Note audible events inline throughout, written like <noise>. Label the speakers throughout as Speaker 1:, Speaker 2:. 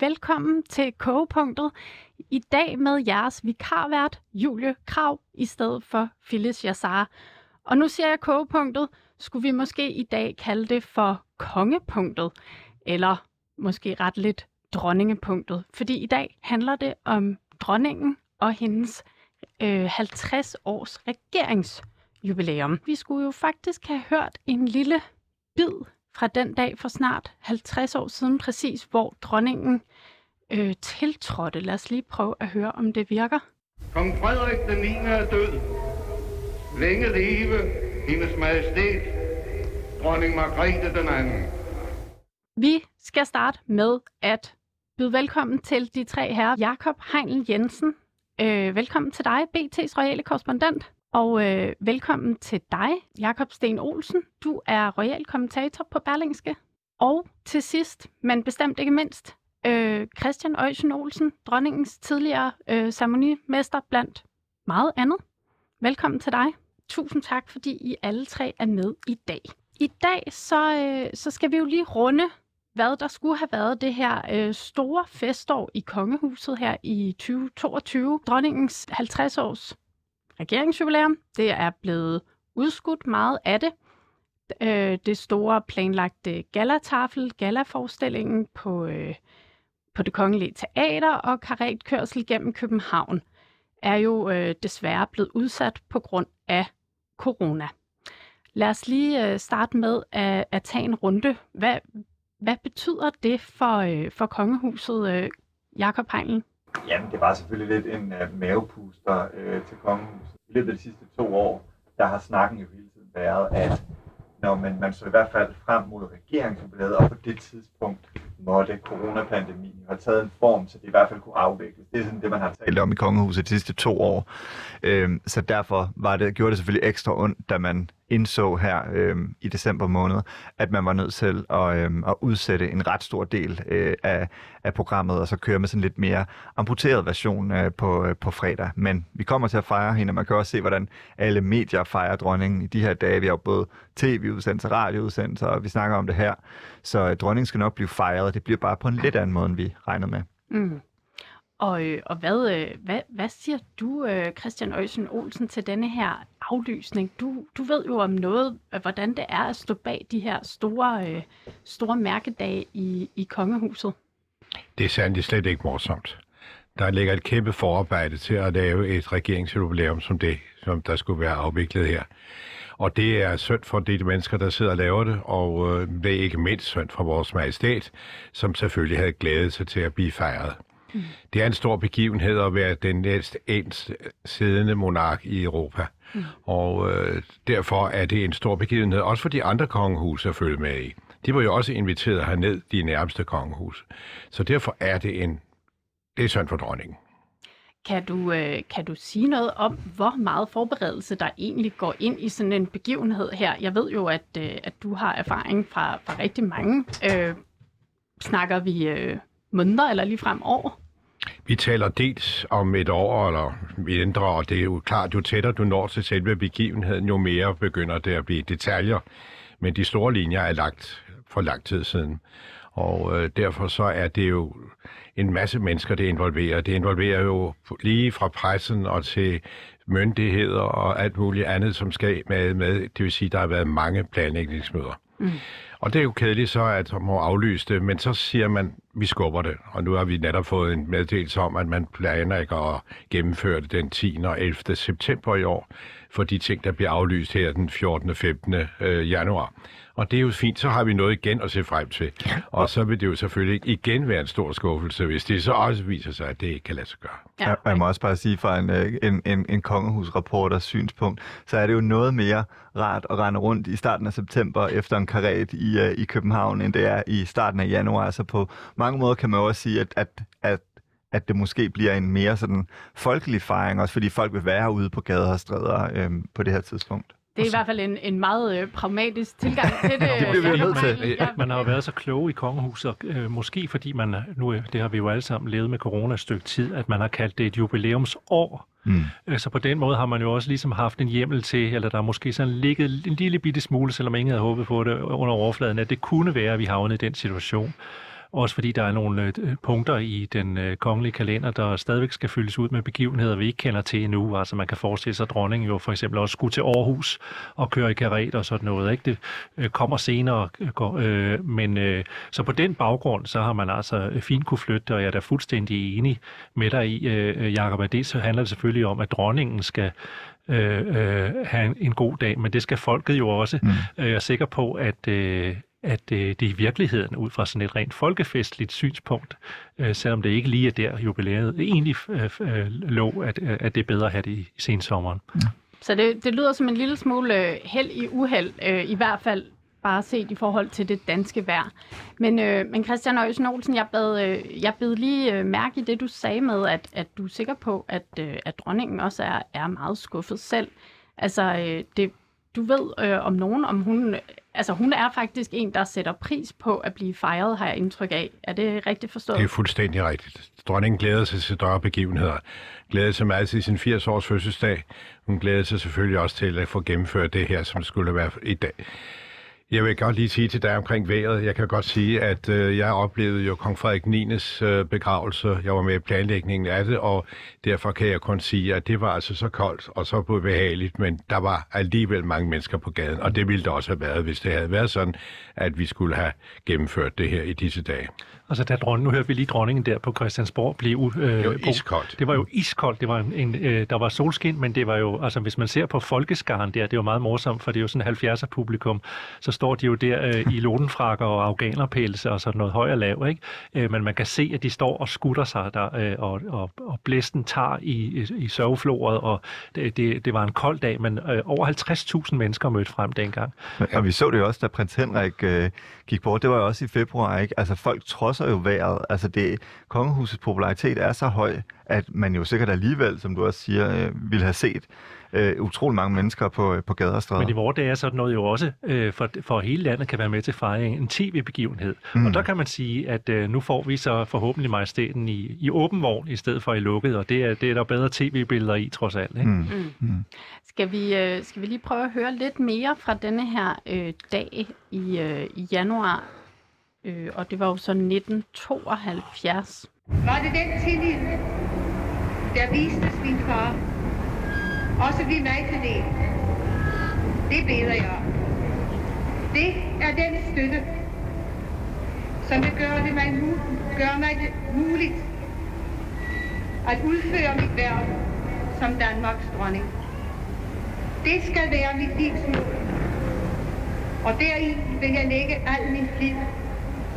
Speaker 1: velkommen til Kogepunktet. I dag med jeres vikarvært, Julie Krav, i stedet for Phyllis Jassar. Og nu siger jeg Kogepunktet, skulle vi måske i dag kalde det for Kongepunktet, eller måske ret lidt Dronningepunktet. Fordi i dag handler det om dronningen og hendes øh, 50 års regeringsjubilæum. Vi skulle jo faktisk have hørt en lille bid fra den dag for snart 50 år siden præcis, hvor dronningen øh, tiltrådte. Lad os lige prøve at høre, om det virker.
Speaker 2: Kong Frederik den 9. er død. Længe leve hendes majestæt, dronning Margrethe den anden.
Speaker 1: Vi skal starte med at byde velkommen til de tre herrer. Jakob Heinl Jensen, øh, velkommen til dig, BT's royale korrespondent. Og øh, velkommen til dig, Jakob Sten Olsen. Du er royal kommentator på Berlingske. Og til sidst, men bestemt ikke mindst, øh, Christian Øjsen Olsen, dronningens tidligere øh, ceremonimester blandt meget andet. Velkommen til dig. Tusind tak, fordi I alle tre er med i dag. I dag så, øh, så skal vi jo lige runde, hvad der skulle have været det her øh, store festår i kongehuset her i 2022. Dronningens 50 års regeringsjubilæum. Det er blevet udskudt meget af det. Øh, det store planlagte galatafel, galaforestillingen på, øh, på det kongelige teater og karetkørsel gennem København er jo øh, desværre blevet udsat på grund af corona. Lad os lige øh, starte med at, at tage en runde. Hvad, hvad betyder det for, øh, for kongehuset, øh, Jakob Heinlein?
Speaker 3: Jamen, det var selvfølgelig lidt en uh, mavepuster uh, til kongehuset. I løbet af de sidste to år, der har snakken jo hele tiden været, at når man, man så i hvert fald frem mod regeringsjubilæet, og på det tidspunkt måtte coronapandemien have taget en form, så det i hvert fald kunne afvikles. Det er sådan det, man har talt om i kongehuset de sidste to år. Øhm, så derfor var det, gjorde det selvfølgelig ekstra ondt, da man indså her øhm, i december måned, at man var nødt til at, øhm, at udsætte en ret stor del øh, af, af programmet, og så køre med sådan lidt mere amputeret version øh, på, øh, på fredag. Men vi kommer til at fejre hende, og man kan også se, hvordan alle medier fejrer dronningen i de her dage. Vi har jo både tv-udsendelser, radioudsendelser, og vi snakker om det her. Så øh, dronningen skal nok blive fejret, det bliver bare på en lidt anden måde, end vi regnede med.
Speaker 1: Mm. Og, øh, og hvad, øh, hvad, hvad siger du, øh, Christian Øjsen Olsen, til denne her aflysning? Du, du ved jo om noget, hvordan det er at stå bag de her store, store mærkedage i, i kongehuset.
Speaker 4: Det er sandelig slet ikke morsomt. Der ligger et kæmpe forarbejde til at lave et regeringsjubilæum som det, som der skulle være afviklet her. Og det er synd for de mennesker, der sidder og laver det, og øh, det er ikke mindst synd for vores majestat, som selvfølgelig havde glædet sig til at blive fejret. Mm. Det er en stor begivenhed at være den næst ens siddende monark i Europa. Mm. Og øh, derfor er det en stor begivenhed, også for de andre kongehus at følge med i. De var jo også inviteret herned, de nærmeste kongehus. Så derfor er det en... Det er synd for dronningen.
Speaker 1: Kan du, øh, kan du sige noget om, hvor meget forberedelse der egentlig går ind i sådan en begivenhed her? Jeg ved jo, at, øh, at du har erfaring fra, fra rigtig mange. Øh, snakker vi øh, måneder eller lige frem år?
Speaker 4: Vi taler dels om et år eller mindre, og det er jo klart, jo tættere du når til selve begivenheden, jo mere begynder det at blive detaljer. Men de store linjer er lagt for lang tid siden. Og øh, derfor så er det jo en masse mennesker, det involverer. Det involverer jo lige fra pressen og til myndigheder og alt muligt andet, som skal med. med. Det vil sige, at der har været mange planlægningsmøder. Mm. Og det er jo kedeligt så, at man må aflyse det, men så siger man, vi skubber det. Og nu har vi netop fået en meddelelse om, at man planlægger at gennemføre det den 10. og 11. september i år, for de ting, der bliver aflyst her den 14. og 15. Øh, januar. Og det er jo fint, så har vi noget igen at se frem til. Og så vil det jo selvfølgelig igen være en stor skuffelse, hvis det så også viser sig, at det ikke kan lade sig gøre.
Speaker 3: Ja, og jeg må også bare sige fra en, øh, en, en, en kongehusreporters synspunkt, så er det jo noget mere rart at rende rundt i starten af september efter en karet i, uh, i København, end det er i starten af januar. Så altså på mange måder kan man også sige, at, at, at at det måske bliver en mere sådan folkelig fejring, også fordi folk vil være ude på gader og stræder øhm, på det her tidspunkt.
Speaker 1: Det er i hvert fald en, en meget øh, pragmatisk tilgang til <laughs> det.
Speaker 3: det bliver vi nødt til.
Speaker 5: Ja. Man har jo været så kloge i kongehuset, øh, måske fordi man, nu det har vi jo alle sammen levet med corona et stykke tid, at man har kaldt det et jubilæumsår. Mm. Øh, så på den måde har man jo også ligesom haft en hjemmel til, eller der er måske sådan ligget en lille bitte smule, selvom ingen havde håbet på det under overfladen, at det kunne være, at vi havnede i den situation. Også fordi der er nogle øh, punkter i den øh, kongelige kalender, der stadigvæk skal fyldes ud med begivenheder, vi ikke kender til endnu. Altså man kan forestille sig, at dronningen jo for eksempel også skulle til Aarhus og køre i karet og sådan noget. Ikke? Det øh, kommer senere. Men så på den baggrund, så har man altså fint kunne flytte, og jeg er da fuldstændig enig med dig i, Jacob, at det så handler det selvfølgelig om, at dronningen skal øh, øh, have en, en god dag, men det skal folket jo også. Mm. Jeg er sikker på, at, øh, at øh, det i virkeligheden, ud fra sådan et rent folkefestligt synspunkt, øh, selvom det ikke lige er der jubilæet egentlig øh, øh, lå, at, at det er bedre at have det i sensommeren. Ja.
Speaker 1: Så det, det lyder som en lille smule øh, held i uheld, øh, i hvert fald bare set i forhold til det danske vejr. Men, øh, men Christian Øjsen Olsen, jeg bad, øh, jeg bed lige øh, mærke i det, du sagde med, at, at du er sikker på, at, øh, at dronningen også er, er meget skuffet selv. Altså, øh, det, du ved øh, om nogen, om hun... Altså, hun er faktisk en, der sætter pris på at blive fejret, har jeg indtryk af. Er det rigtigt forstået?
Speaker 4: Det er fuldstændig rigtigt. Dronningen glæder sig til større begivenheder. Glæder sig meget til sin 80-års fødselsdag. Hun glæder sig selvfølgelig også til at få gennemført det her, som skulle være i dag jeg vil godt lige sige til dig omkring vejret. Jeg kan godt sige, at øh, jeg oplevede jo kong Frederik 9. Øh, begravelse. Jeg var med i planlægningen af det, og derfor kan jeg kun sige, at det var altså så koldt og så behageligt, men der var alligevel mange mennesker på gaden, og det ville det også have været, hvis det havde været sådan, at vi skulle have gennemført det her i disse dage.
Speaker 5: Altså, da dronning, nu hørte vi lige dronningen der på Christiansborg blive...
Speaker 4: Øh, det var iskoldt.
Speaker 5: Det var jo iskoldt. Det var en, en, øh, der var solskin, men det var jo... Altså, hvis man ser på folkeskaren der, det var meget morsomt, for det er jo sådan 70'er publikum. Så står de jo der øh, i lodenfrakker og afghanerpælse og sådan noget høj og lav, ikke? Øh, men man kan se, at de står og skutter sig der, øh, og, og, og blæsten tager i, i, i sørgefloret, og det, det, det var en kold dag, men øh, over 50.000 mennesker mødte frem dengang.
Speaker 3: Og vi så det jo også, da prins Henrik øh, gik bort. Det var jo også i februar, ikke? Altså, folk trodser jo vejret. Altså, det, kongehusets popularitet er så høj, at man jo sikkert alligevel, som du også siger, øh, ville have set øh, utrolig mange mennesker på, øh, på gader og stræder.
Speaker 5: Men i vores dage er sådan noget jo også, øh, for, for hele landet kan være med til fejring, en tv-begivenhed. Mm. Og der kan man sige, at øh, nu får vi så forhåbentlig majestæten i, i åben vogn, i stedet for i lukket, og det er, det er der bedre tv-billeder i, trods alt. Ikke? Mm. Mm.
Speaker 1: Mm. Skal, vi, øh, skal vi lige prøve at høre lidt mere fra denne her øh, dag i, øh, i januar øh, og det var jo så 1972.
Speaker 6: Var det den tillid, der viste min far, også vi mig til det? Det beder jeg Det er den støtte, som vil gøre det mig, gør mig det muligt at udføre mit værv som Danmarks dronning. Det skal være mit livsmål. Og deri vil jeg lægge al min flid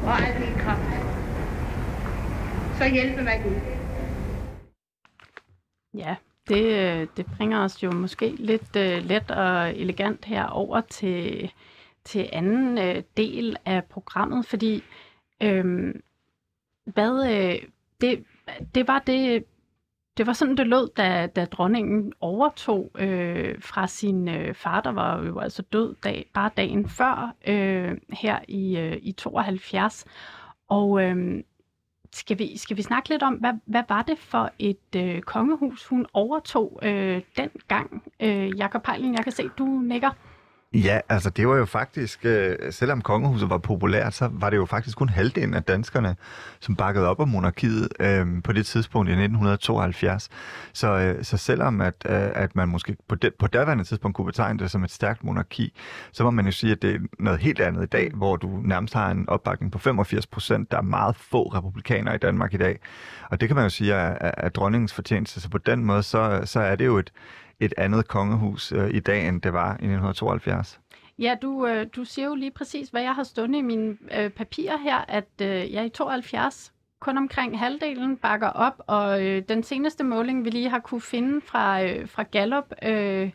Speaker 6: og al min kraft. Så hjælpe mig Gud.
Speaker 1: Ja, det, øh, det bringer os jo måske lidt uh, let og elegant her over til, til anden uh, del af programmet, fordi øhm, hvad, uh, det, det var det det var sådan, det lød, da, da dronningen overtog øh, fra sin øh, far, der var jo altså død dag, bare dagen før øh, her i, øh, i 72. Og øh, skal, vi, skal vi snakke lidt om, hvad, hvad var det for et øh, kongehus, hun overtog øh, dengang? Øh, Jakob Pejling, jeg kan se, du nikker.
Speaker 3: Ja, altså det var jo faktisk, øh, selvom kongehuset var populært, så var det jo faktisk kun halvdelen af danskerne, som bakkede op om monarkiet øh, på det tidspunkt i 1972. Så, øh, så selvom at, øh, at man måske på, det, på daværende tidspunkt kunne betegne det som et stærkt monarki, så må man jo sige, at det er noget helt andet i dag, hvor du nærmest har en opbakning på 85 procent. Der er meget få republikanere i Danmark i dag. Og det kan man jo sige er, er, er dronningens fortjeneste. Så på den måde, så, så er det jo et, et andet kongehus øh, i dag, end det var i 1972.
Speaker 1: Ja, du, øh, du siger jo lige præcis, hvad jeg har stående i mine øh, papirer her, at øh, jeg i 72 kun omkring halvdelen bakker op, og øh, den seneste måling, vi lige har kunne finde fra, øh, fra Gallup, øh,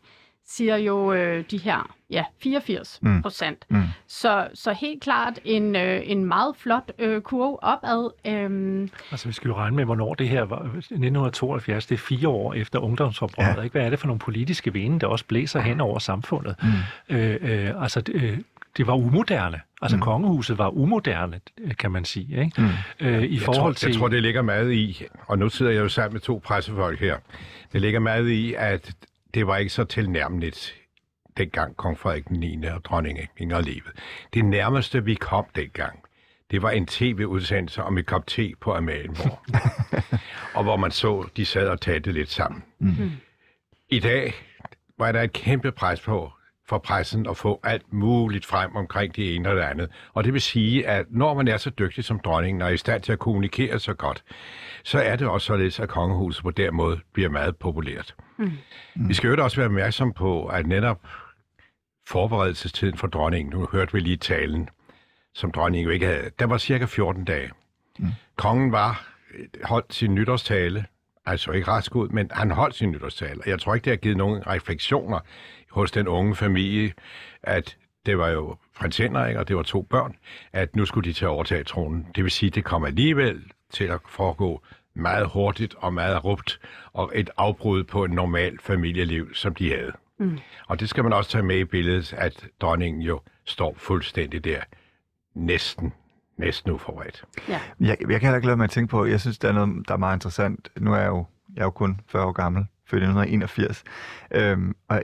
Speaker 1: siger jo øh, de her ja, 84 mm. procent. Mm. Mm. Så, så helt klart en, øh, en meget flot øh, kurve opad. Øhm.
Speaker 5: Altså vi skal jo regne med, hvornår det her var. 1972, det er fire år efter ungdomsoprøret. Ja. Ikke? Hvad er det for nogle politiske vinde, der også blæser hen over samfundet? Mm. Øh, øh, altså det, øh, det var umoderne. Altså mm. kongehuset var umoderne, kan man sige. Ikke? Mm. Øh, i
Speaker 4: jeg forhold tror, til... Jeg tror, det ligger meget i, og nu sidder jeg jo sammen med to pressefolk her, det ligger meget i, at det var ikke så tilnærmeligt dengang kong Frederik 9. og dronning Inger levede. Det nærmeste, vi kom dengang, det var en tv-udsendelse om et kop te på Amalienborg. <laughs> og hvor man så, de sad og talte lidt sammen. Mm. I dag var der et kæmpe pres på for pressen at få alt muligt frem omkring det ene og det andet. Og det vil sige, at når man er så dygtig som dronningen og er i stand til at kommunikere så godt, så er det også således, at kongehuset på den måde bliver meget populært. Mm. Vi skal jo også være opmærksom på, at netop forberedelsestiden for dronningen, nu hørte vi lige talen, som dronningen jo ikke havde, der var cirka 14 dage. Mm. Kongen var holdt sin nytårstale, altså ikke ret ud, men han holdt sin nytårstale. Og jeg tror ikke, det har givet nogen refleksioner hos den unge familie, at det var jo prins Henrik, og det var to børn, at nu skulle de til at overtage tronen. Det vil sige, at det kom alligevel til at foregå meget hurtigt og meget rupt, og et afbrud på et normalt familieliv, som de havde. Mm. Og det skal man også tage med i billedet, at dronningen jo står fuldstændig der, næsten næsten uforberedt.
Speaker 3: Ja. Jeg, jeg kan heller ikke lade mig at tænke på, jeg synes, der er noget, der er meget interessant. Nu er jeg jo, jeg er jo kun 40 år gammel, født i 1981. Øhm, og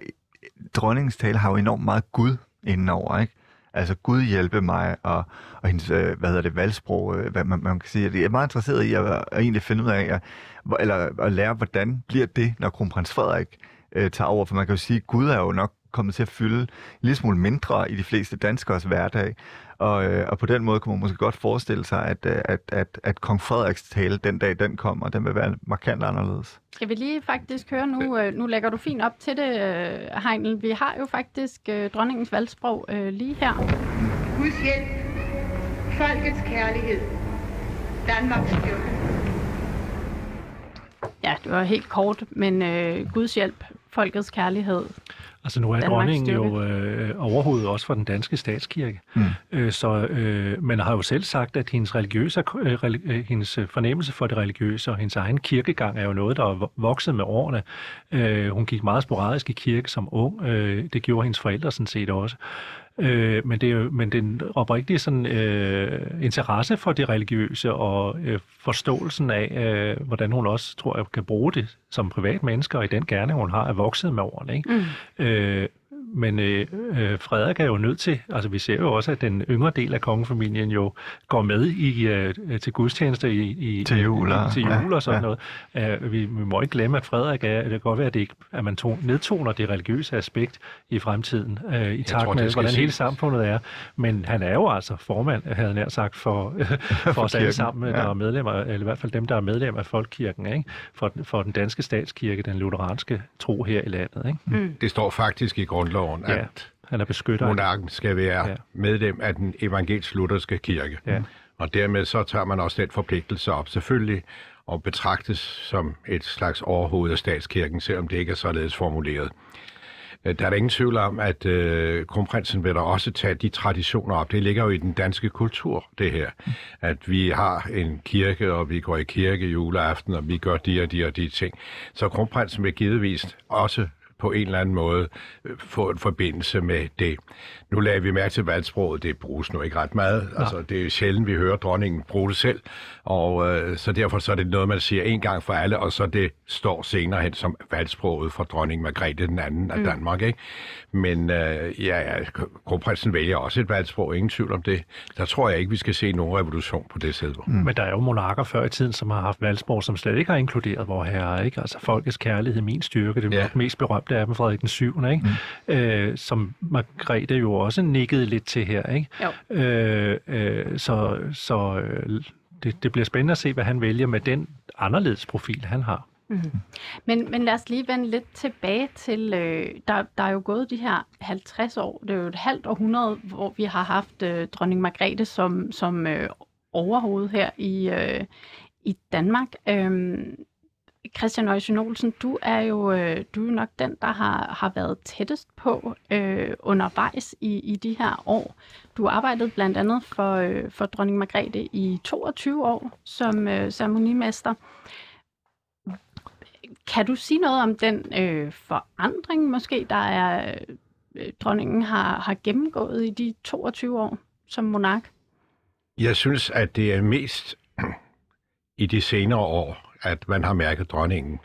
Speaker 3: dronningens tale har jo enormt meget Gud indenover, ikke? Altså Gud hjælpe mig, og, og hendes, øh, hvad hedder det, valgsprog, øh, hvad man, man kan sige. Jeg er meget interesseret i at, at egentlig finde ud af, at, eller at lære, hvordan bliver det, når kronprins Frederik øh, tager over. For man kan jo sige, at Gud er jo nok kommet til at fylde en lille smule mindre i de fleste danskers hverdag. Og, øh, og på den måde kunne man måske godt forestille sig, at, øh, at, at, at kong Frederiks tale den dag, den kommer, den vil være markant anderledes.
Speaker 1: Skal vi lige faktisk høre nu, øh, nu lægger du fint op til det, Heinel. Vi har jo faktisk dronningens valgsprog lige her.
Speaker 6: Guds hjælp, folkets kærlighed, Danmarks styrke.
Speaker 1: Ja, det var helt kort, men øh, Guds hjælp, folkets kærlighed,
Speaker 5: Altså nu er dronningen jo øh, overhovedet også for den danske statskirke. Mm. Øh, så øh, man har jo selv sagt, at hendes, religiøse, øh, øh, hendes fornemmelse for det religiøse og hendes egen kirkegang er jo noget, der er vokset med årene. Øh, hun gik meget sporadisk i kirke som ung. Øh, det gjorde hendes forældre sådan set også. Øh, men, det er men den oprigtige sådan, øh, interesse for det religiøse og øh, forståelsen af, øh, hvordan hun også, tror jeg, kan bruge det som privat menneske, og i den gerne, hun har, er vokset med årene. Ikke? Mm. Øh, men øh, øh, Frederik er jo nødt til, altså vi ser jo også, at den yngre del af kongefamilien jo går med i øh, til gudstjeneste i, i,
Speaker 3: til jul,
Speaker 5: i, til jul og sådan ja. noget. Uh, vi, vi må ikke glemme, at Frederik er, det kan godt være, at, det ikke, at man tog, nedtoner det religiøse aspekt i fremtiden, uh, i takt med, hvordan hele samfundet er. Men han er jo altså formand, havde nær sagt, <laughs> for, for os alle sammen, ja. der er medlemmer, eller i hvert fald dem, der er medlem af Folkekirken, ikke? For, for den danske statskirke, den lutheranske tro her i landet. Ikke?
Speaker 4: Mm. Det står faktisk i grundloven grundloven, ja, at
Speaker 5: han er beskytter.
Speaker 4: monarken skal være ja. medlem af den evangelisk-lutherske kirke. Ja. Og dermed så tager man også den forpligtelse op, selvfølgelig, og betragtes som et slags overhoved af statskirken, selvom det ikke er således formuleret. Øh, der er der ingen tvivl om, at øh, kronprinsen vil da også tage de traditioner op. Det ligger jo i den danske kultur, det her. At vi har en kirke, og vi går i kirke juleaften, og vi gør de og de og de ting. Så kronprinsen vil givetvis også på en eller anden måde øh, få en forbindelse med det. Nu lader vi mærke til valgsproget, det bruges nu ikke ret meget. Ja. Altså, det er sjældent, vi hører dronningen bruge det selv, og øh, så derfor så er det noget, man siger en gang for alle, og så det står senere hen som valgsproget for dronning Margrethe den anden af mm. Danmark. Ikke? Men øh, ja, ja, kronprinsen vælger også et valgsprog, ingen tvivl om det. Der tror jeg ikke, vi skal se nogen revolution på det sæde.
Speaker 5: Mm. Men der er jo monarker før i tiden, som har haft valgsprog, som slet ikke har inkluderet vor herre. Ikke? Altså folkets kærlighed, min styrke, det er ja. mest berømte af dem, Frederik den 7. Ikke? Mm. Øh, som Margrethe jo også nikkede lidt til her. Ikke? Jo. Øh, øh, så så øh, det, det bliver spændende at se, hvad han vælger med den anderledes profil, han har. Mm.
Speaker 1: Men, men lad os lige vende lidt tilbage til, øh, der, der er jo gået de her 50 år, det er jo et halvt århundrede, hvor vi har haft øh, dronning Margrethe som, som øh, overhoved her i, øh, i Danmark. Øhm, Christian Øjsen Olsen, du er jo øh, du er nok den, der har, har været tættest på øh, undervejs i, i de her år. Du arbejdede blandt andet for, øh, for dronning Margrethe i 22 år som øh, ceremonimester. Kan du sige noget om den øh, forandring, måske, der er øh, dronningen har, har gennemgået i de 22 år som monark?
Speaker 4: Jeg synes, at det er mest <clears throat> i de senere år, at man har mærket, at dronningen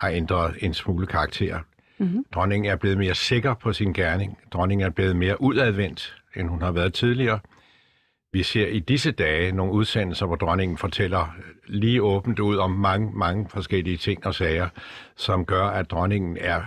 Speaker 4: har ændret en smule karakter. Mm-hmm. Dronningen er blevet mere sikker på sin gerning. Dronningen er blevet mere udadvendt, end hun har været tidligere. vi ser i disse dage nogle udsendelser, hvor dronningen fortæller lige åbent ud om mange, mange forskellige ting og sager, som gør, at dronningen er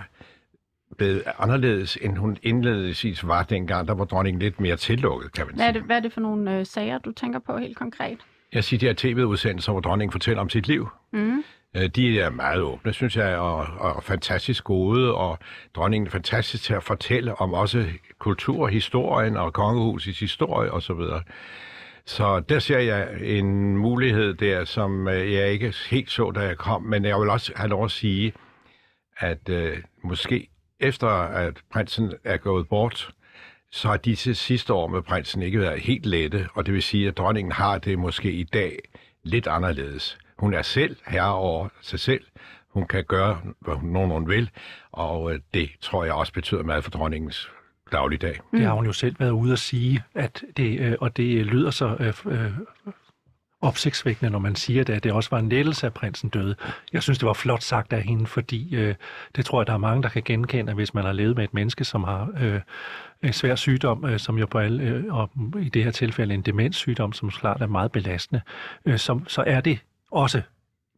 Speaker 4: blevet anderledes, end hun indledningsvis var dengang. Der var dronningen lidt mere tillukket, kan man
Speaker 1: Hvad er
Speaker 4: sige.
Speaker 1: det, hvad er det for nogle øh, sager, du tænker på helt konkret?
Speaker 4: Jeg siger, de her tv-udsendelser, hvor dronningen fortæller om sit liv.
Speaker 1: Mm.
Speaker 4: Øh, De er meget åbne, synes jeg, og, og fantastisk gode, og dronningen er fantastisk til at fortælle om også kulturhistorien og kongehusets historie osv. Så, så der ser jeg en mulighed der, som øh, jeg ikke helt så, da jeg kom, men jeg vil også have lov at sige, at øh, måske efter at prinsen er gået bort, så har disse sidste år med prinsen ikke været helt lette, og det vil sige, at dronningen har det måske i dag lidt anderledes. Hun er selv herre over sig selv. Hun kan gøre, hvad hun nogen vil, og øh, det tror jeg også betyder meget for dronningens dagligdag.
Speaker 5: Det har hun jo selv været ude at sige, at det, øh, og det lyder så øh, opsigtsvækkende, når man siger det, at det også var en lettelse, at prinsen døde. Jeg synes, det var flot sagt af hende, fordi øh, det tror jeg, der er mange, der kan genkende, at hvis man har levet med et menneske, som har øh, en svær sygdom, øh, som jo på alle, øh, og i det her tilfælde en demenssygdom, som klart er meget belastende, øh, som, så er det også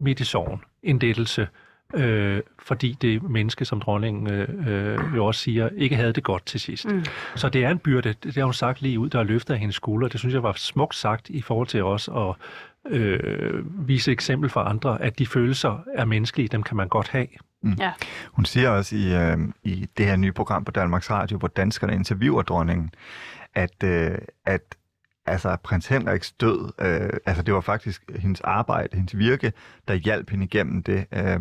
Speaker 5: midt i sorgen en lettelse, øh, fordi det menneske, som dronningen øh, øh, jo også siger, ikke havde det godt til sidst.
Speaker 1: Mm.
Speaker 5: Så det er en byrde, det har hun sagt lige ud, der er løftet af hendes skuldre. Det synes jeg var smukt sagt i forhold til os at øh, vise eksempel for andre, at de følelser er menneskelige, dem kan man godt have.
Speaker 1: Ja.
Speaker 3: Hun siger også i, øh, i det her nye program på Danmarks Radio, hvor danskerne interviewer dronningen, at, øh, at altså, prins Henriks død, øh, altså det var faktisk hendes arbejde, hendes virke, der hjalp hende igennem det. Øh,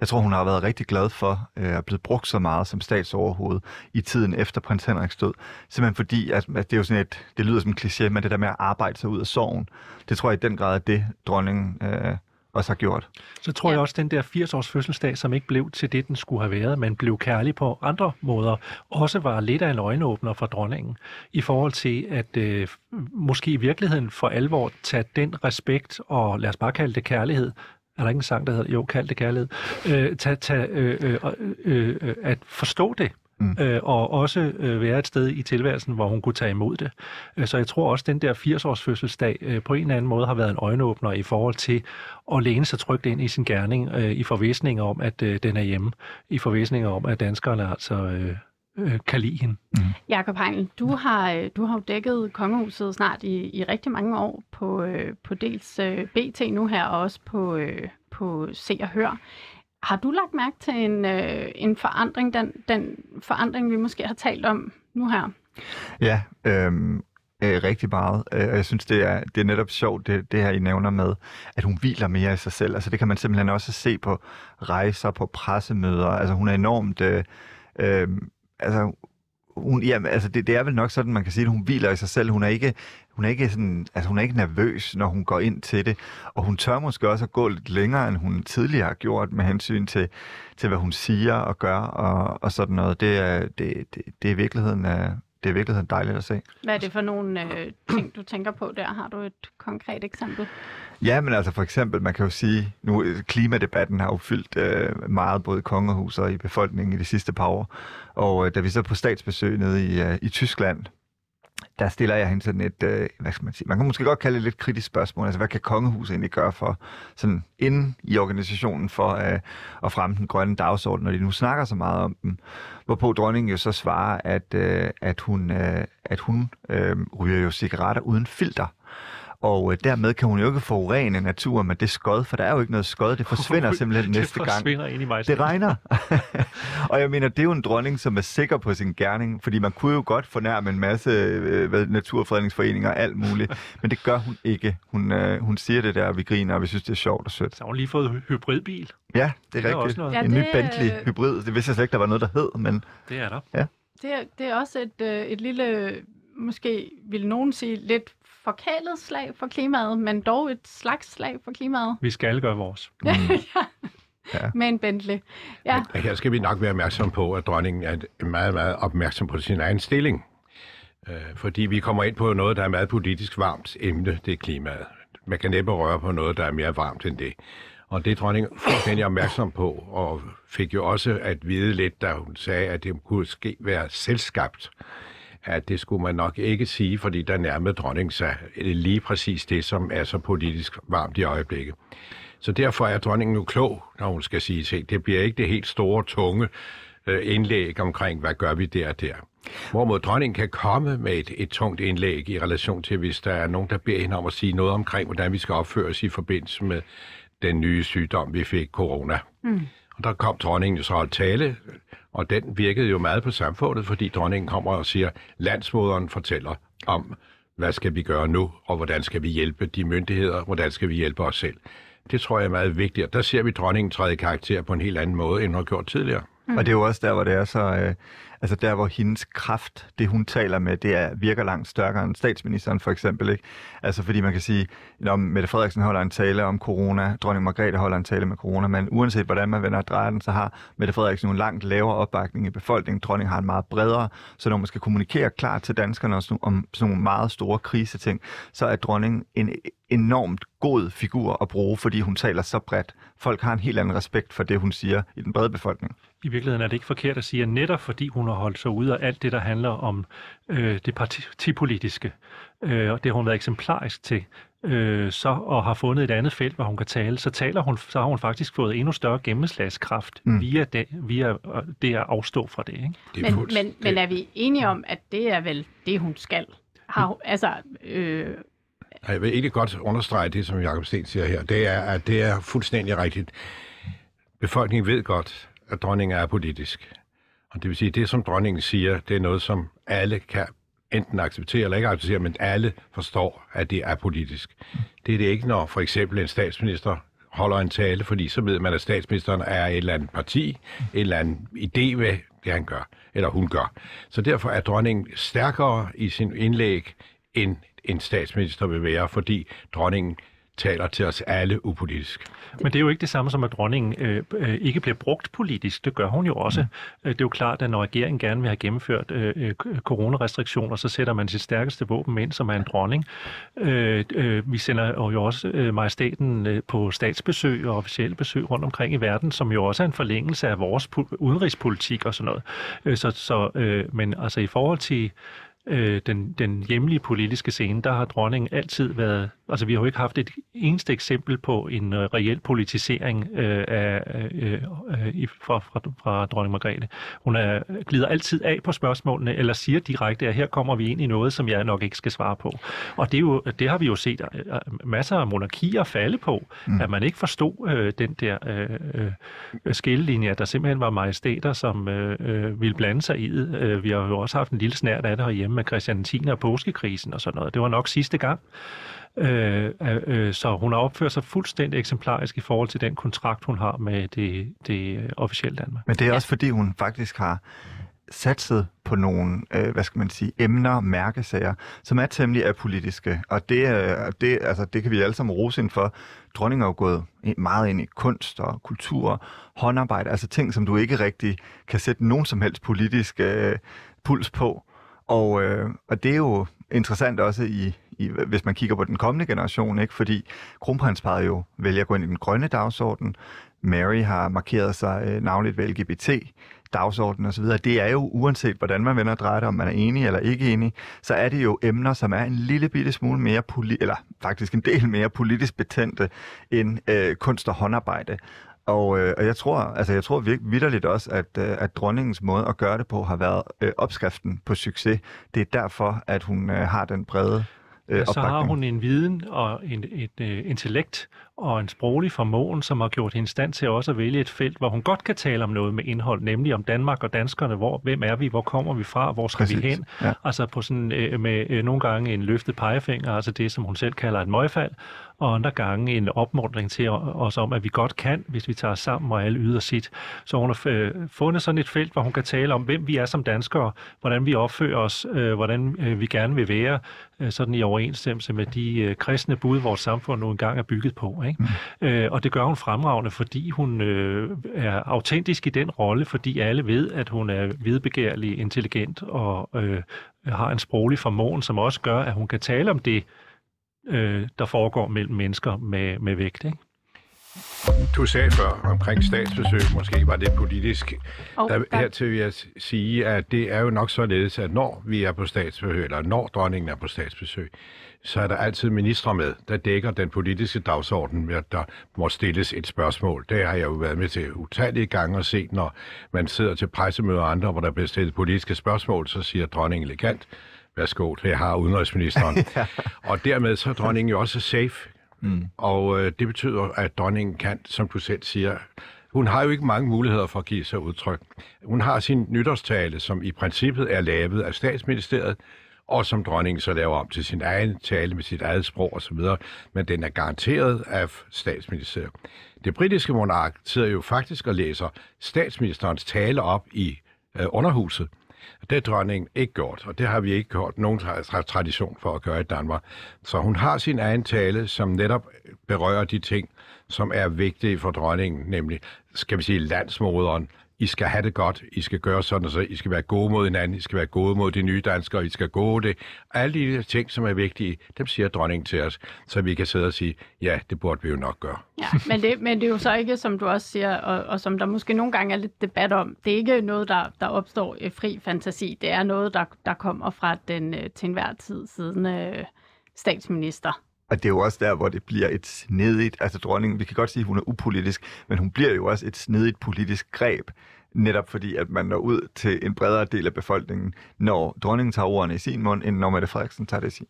Speaker 3: jeg tror, hun har været rigtig glad for øh, at blive brugt så meget som statsoverhoved i tiden efter prins Henriks død. Simpelthen fordi, at, at det er jo sådan et, det lyder som en kliché, men det der med at arbejde sig ud af sorgen, det tror jeg i den grad er det, dronningen øh, også har gjort.
Speaker 5: Så tror
Speaker 1: Ja.
Speaker 5: jeg også, at den der 80-års fødselsdag, som ikke blev til det, den skulle have været, men blev kærlig på andre måder, også var lidt af en øjenåbner for dronningen, i forhold til at øh, måske i virkeligheden for alvor tage den respekt, og lad os bare kalde det kærlighed, er der ikke en sang, der hedder, jo, kald det kærlighed, øh, tag, tag, øh, øh, øh, øh, at forstå det,
Speaker 3: Mm.
Speaker 5: øh, og også øh, være et sted i tilværelsen, hvor hun kunne tage imod det. Øh, Så jeg tror også, at den der 80-års fødselsdag øh, på en eller anden måde har været en øjenåbner i forhold til at læne sig trygt ind i sin gerning, øh, i forvisning om, at øh, den er hjemme, i forvisning om, at danskerne altså øh, øh, kan lide hende.
Speaker 1: Jakob Heinl, du har, øh, du har jo dækket kongehuset snart i, i rigtig mange år på, øh, på dels øh, BT nu her, og også på, øh, på Se og Hør. Har du lagt mærke til en, øh, en forandring, den, den forandring, vi måske har talt om nu her?
Speaker 3: Ja, øhm, øh, rigtig meget. Øh, og jeg synes, det er, det er netop sjovt, det, det her, I nævner med, at hun hviler mere i sig selv. Altså, det kan man simpelthen også se på rejser, på pressemøder. Altså, hun er enormt... Øh, øh, altså, hun, ja, altså det, det er vel nok sådan, man kan sige, at hun hviler i sig selv. Hun er ikke, hun er ikke, sådan, altså hun er ikke nervøs, når hun går ind til det. Og hun tør måske også at gå lidt længere, end hun tidligere har gjort med hensyn til, til hvad hun siger og gør og, og sådan noget. Det er, det, det, det er i virkeligheden... Øh, det er i virkeligheden dejligt at se.
Speaker 1: Hvad er det for nogle øh, ting, du tænker på der? Har du et konkret eksempel?
Speaker 3: Ja, men altså for eksempel, man kan jo sige, nu klimadebatten har jo fyldt øh, meget både i kongehuset og i befolkningen i de sidste par år. Og øh, da vi så på statsbesøg nede i, øh, i Tyskland, der stiller jeg hende sådan et, øh, hvad skal man sige, man kan måske godt kalde det et lidt kritisk spørgsmål. Altså, hvad kan kongehuset egentlig gøre for, sådan inden i organisationen, for øh, at fremme den grønne dagsorden, når de nu snakker så meget om den, Hvorpå dronningen jo så svarer, at, øh, at hun, øh, at hun øh, ryger jo cigaretter uden filter. Og øh, dermed kan hun jo ikke forurene naturen med det skod, for der er jo ikke noget skod. Det forsvinder <laughs> simpelthen
Speaker 5: det
Speaker 3: næste gang.
Speaker 5: forsvinder ind i mig.
Speaker 3: Det regner. <laughs> og jeg mener, det er jo en dronning, som er sikker på sin gerning, fordi man kunne jo godt fornærme en masse øh, naturfredningsforeninger og alt muligt, <laughs> men det gør hun ikke. Hun, øh, hun siger det der, og vi griner, og vi synes, det er sjovt og sødt.
Speaker 5: Så har hun lige fået hy- hybridbil.
Speaker 3: Ja, det
Speaker 5: Det
Speaker 3: er
Speaker 5: er også
Speaker 3: rigtigt.
Speaker 5: noget.
Speaker 1: Ja,
Speaker 3: en ny
Speaker 1: det,
Speaker 3: Bentley
Speaker 1: øh,
Speaker 3: hybrid. Det vidste jeg slet ikke, der var noget, der hed, men
Speaker 5: Det er der.
Speaker 1: Det er, det er også et, øh, et lille, måske vil nogen sige, lidt forkælet slag for klimaet, men dog et slags slag for klimaet
Speaker 5: Vi skal gøre vores. <laughs>
Speaker 3: mm, Ja.
Speaker 1: med en Bentley. Ja,
Speaker 4: Og her skal vi nok være opmærksom på, at dronningen er meget, meget opmærksom på sin egen stilling. Øh, fordi vi kommer ind på noget, der er meget politisk varmt emne, det er klimaet. Man kan næppe røre på noget, der er mere varmt end det. Og det er dronningen fuldstændig opmærksom på, og fik jo også at vide lidt, da hun sagde, at det kunne ske være selvskabt at det skulle man nok ikke sige, fordi der nærmede dronning sig lige præcis det, som er så politisk varmt i øjeblikket. Så derfor er dronningen nu klog, når hun skal sige ting. Det bliver ikke det helt store, tunge øh, indlæg omkring, hvad gør vi der og der. Hvorimod dronningen kan komme med et, et tungt indlæg i relation til, hvis der er nogen, der beder hende om at sige noget omkring, hvordan vi skal opføre os i forbindelse med den nye sygdom, vi fik, corona. Mm. Og der kom dronningen så at tale, og den virkede jo meget på samfundet, fordi dronningen kommer og siger, landsmoderen fortæller om, hvad skal vi gøre nu, og hvordan skal vi hjælpe de myndigheder, hvordan skal vi hjælpe os selv. Det tror jeg er meget vigtigt, og der ser vi dronningen træde karakter på en helt anden måde, end hun har gjort tidligere.
Speaker 3: Mm. Og det er jo også der, hvor det er så... Øh, altså der, hvor hendes kraft, det hun taler med, det er, virker langt stærkere end statsministeren for eksempel. Ikke? Altså fordi man kan sige, når Mette Frederiksen holder en tale om corona, dronning Margrethe holder en tale med corona, men uanset hvordan man vender og drejer den, så har Mette Frederiksen en langt lavere opbakning i befolkningen. Dronning har en meget bredere, så når man skal kommunikere klart til danskerne om sådan nogle meget store kriseting, så er dronningen en enormt god figur at bruge, fordi hun taler så bredt. Folk har en helt anden respekt for det, hun siger i den brede befolkning.
Speaker 5: I virkeligheden er det ikke forkert at sige, at netop fordi hun har holdt sig ude af alt det, der handler om øh, det partipolitiske, øh, og det har hun været eksemplarisk til, øh, så og har fundet et andet felt, hvor hun kan tale, så, taler hun, så har hun faktisk fået endnu større gennemslagskraft mm. via, det, via øh, det at afstå fra det. Ikke?
Speaker 1: det er men, men, men er vi enige om, at det er vel det, hun skal? Har, altså, øh,
Speaker 4: jeg vil egentlig godt understrege det, som Jacob Sten siger her. Det er, at det er fuldstændig rigtigt. Befolkningen ved godt, at dronningen er politisk. Og det vil sige, at det, som dronningen siger, det er noget, som alle kan enten acceptere eller ikke acceptere, men alle forstår, at det er politisk. Det er det ikke, når for eksempel en statsminister holder en tale, fordi så ved man, at statsministeren er et eller andet parti, et eller andet idé ved det, han gør, eller hun gør. Så derfor er dronningen stærkere i sin indlæg, end en statsminister vil være, fordi dronningen taler til os alle upolitisk.
Speaker 5: Men det er jo ikke det samme som, at dronningen øh, øh, ikke bliver brugt politisk. Det gør hun jo også. Mm. Øh, det er jo klart, at når regeringen gerne vil have gennemført øh, øh, coronarestriktioner, så sætter man sit stærkeste våben ind, som er en dronning. Øh, øh, vi sender jo også øh, majestaten øh, på statsbesøg og officielle besøg rundt omkring i verden, som jo også er en forlængelse af vores udenrigspolitik og sådan noget. Øh, så, så, øh, men altså i forhold til øh, den, den hjemlige politiske scene, der har dronningen altid været... Altså, vi har jo ikke haft et eneste eksempel på en uh, reel politisering øh, af, øh, øh, fra, fra, fra dronning Margrethe. Hun er, glider altid af på spørgsmålene, eller siger direkte, at her kommer vi ind i noget, som jeg nok ikke skal svare på. Og det, er jo, det har vi jo set uh, masser af monarkier falde på, mm. at man ikke forstod øh, den der øh, øh, skillelinje, der simpelthen var majestæter, som øh, øh, ville blande sig i det. Øh, vi har jo også haft en lille snært af det herhjemme med Christian 10. og påskekrisen og sådan noget. Det var nok sidste gang. Øh, øh, så hun har opført sig fuldstændig eksemplarisk i forhold til den kontrakt, hun har med det, det officielle Danmark.
Speaker 3: Men det er også fordi, hun faktisk har satset på nogle, øh, hvad skal man sige, emner, mærkesager, som er temmelig apolitiske. Og det, øh, det, altså, det kan vi alle sammen rose ind for. Dronningen er jo gået meget ind i kunst og kultur, håndarbejde, altså ting, som du ikke rigtig kan sætte nogen som helst politisk øh, puls på. Og, øh, og det er jo interessant også i, i, hvis man kigger på den kommende generation, ikke? fordi kronprinsparet jo vælger at gå ind i den grønne dagsorden. Mary har markeret sig øh, navnligt ved LGBT dagsorden osv. Det er jo uanset, hvordan man vender og drejer det, om man er enig eller ikke enig, så er det jo emner, som er en lille bitte smule mere, poli- eller faktisk en del mere politisk betændte end øh, kunst og håndarbejde. Og, øh, og jeg tror, altså jeg tror virkelig vidderligt også, at, øh, at dronningens måde at gøre det på har været øh, opskriften på succes. Det er derfor, at hun øh, har den brede øh, ja,
Speaker 5: så har hun en viden og en, et, uh, intellekt og en sproglig formåen, som har gjort hende stand til også at vælge et felt, hvor hun godt kan tale om noget med indhold, nemlig om Danmark og danskerne. Hvor, hvem er vi? Hvor kommer vi fra? Hvor skal Præcis. vi hen? Ja. Altså på sådan, øh, med øh, nogle gange en løftet pegefinger, altså det, som hun selv kalder et møgfald, og andre gange en opmuntring til os om, at vi godt kan, hvis vi tager os sammen og alle yder sit. Så hun har øh, fundet sådan et felt, hvor hun kan tale om, hvem vi er som danskere, hvordan vi opfører os, øh, hvordan øh, vi gerne vil være, sådan i overensstemmelse med de kristne bud, vores samfund nu engang er bygget på. Ikke? Mm. Og det gør hun fremragende, fordi hun er autentisk i den rolle, fordi alle ved, at hun er vidbegærlig, intelligent og har en sproglig formåen, som også gør, at hun kan tale om det, øh, der foregår mellem mennesker med, med vægt. Ikke?
Speaker 4: Du sagde før omkring statsbesøg, måske var det politisk.
Speaker 1: Og
Speaker 4: Der,
Speaker 1: der-
Speaker 4: hertil vil jeg sige, at det er jo nok således, at når vi er på statsbesøg, eller når dronningen er på statsbesøg, så er der altid ministre med, der dækker den politiske dagsorden, ved at der må stilles et spørgsmål. Det har jeg jo været med til utallige gange og set, når man sidder til pressemøder og andre, hvor der bliver stillet politiske spørgsmål, så siger dronningen elegant, værsgo, det har udenrigsministeren. <laughs> Og dermed så er dronningen jo også safe. Mm. Og øh, det betyder, at dronningen kan, som du selv siger, hun har jo ikke mange muligheder for at give sig udtryk. Hun har sin nytårstale, som i princippet er lavet af statsministeriet, og som dronningen så laver om til sin egen tale med sit eget sprog osv., men den er garanteret af statsministeriet. Det britiske monark sidder jo faktisk og læser statsministerens tale op i øh, underhuset. Det har dronningen ikke gjort, og det har vi ikke gjort nogen tra- tra- tradition for at gøre i Danmark. Så hun har sin egen tale, som netop berører de ting, som er vigtige for dronningen, nemlig, skal vi sige, landsmoderen. I skal have det godt, I skal gøre sådan og så, I skal være gode mod hinanden, I skal være gode mod de nye danskere, I skal gå det. Alle de ting, som er vigtige, dem siger dronningen til os, så vi kan sidde og sige, ja, det burde vi jo nok gøre.
Speaker 1: Ja, men det, men det er jo så ikke, som du også siger, og, og som der måske nogle gange er lidt debat om, det er ikke noget, der, der opstår i fri fantasi. Det er noget, der, der kommer fra den øh, til enhver tid siden øh, statsminister.
Speaker 3: Og det er jo også der, hvor det bliver et snedigt, altså dronningen, vi kan godt sige, at hun er upolitisk, men hun bliver jo også et snedigt politisk greb, netop fordi, at man når ud til en bredere del af befolkningen, når dronningen tager ordene i sin mund, end når Mette Frederiksen tager det i sin.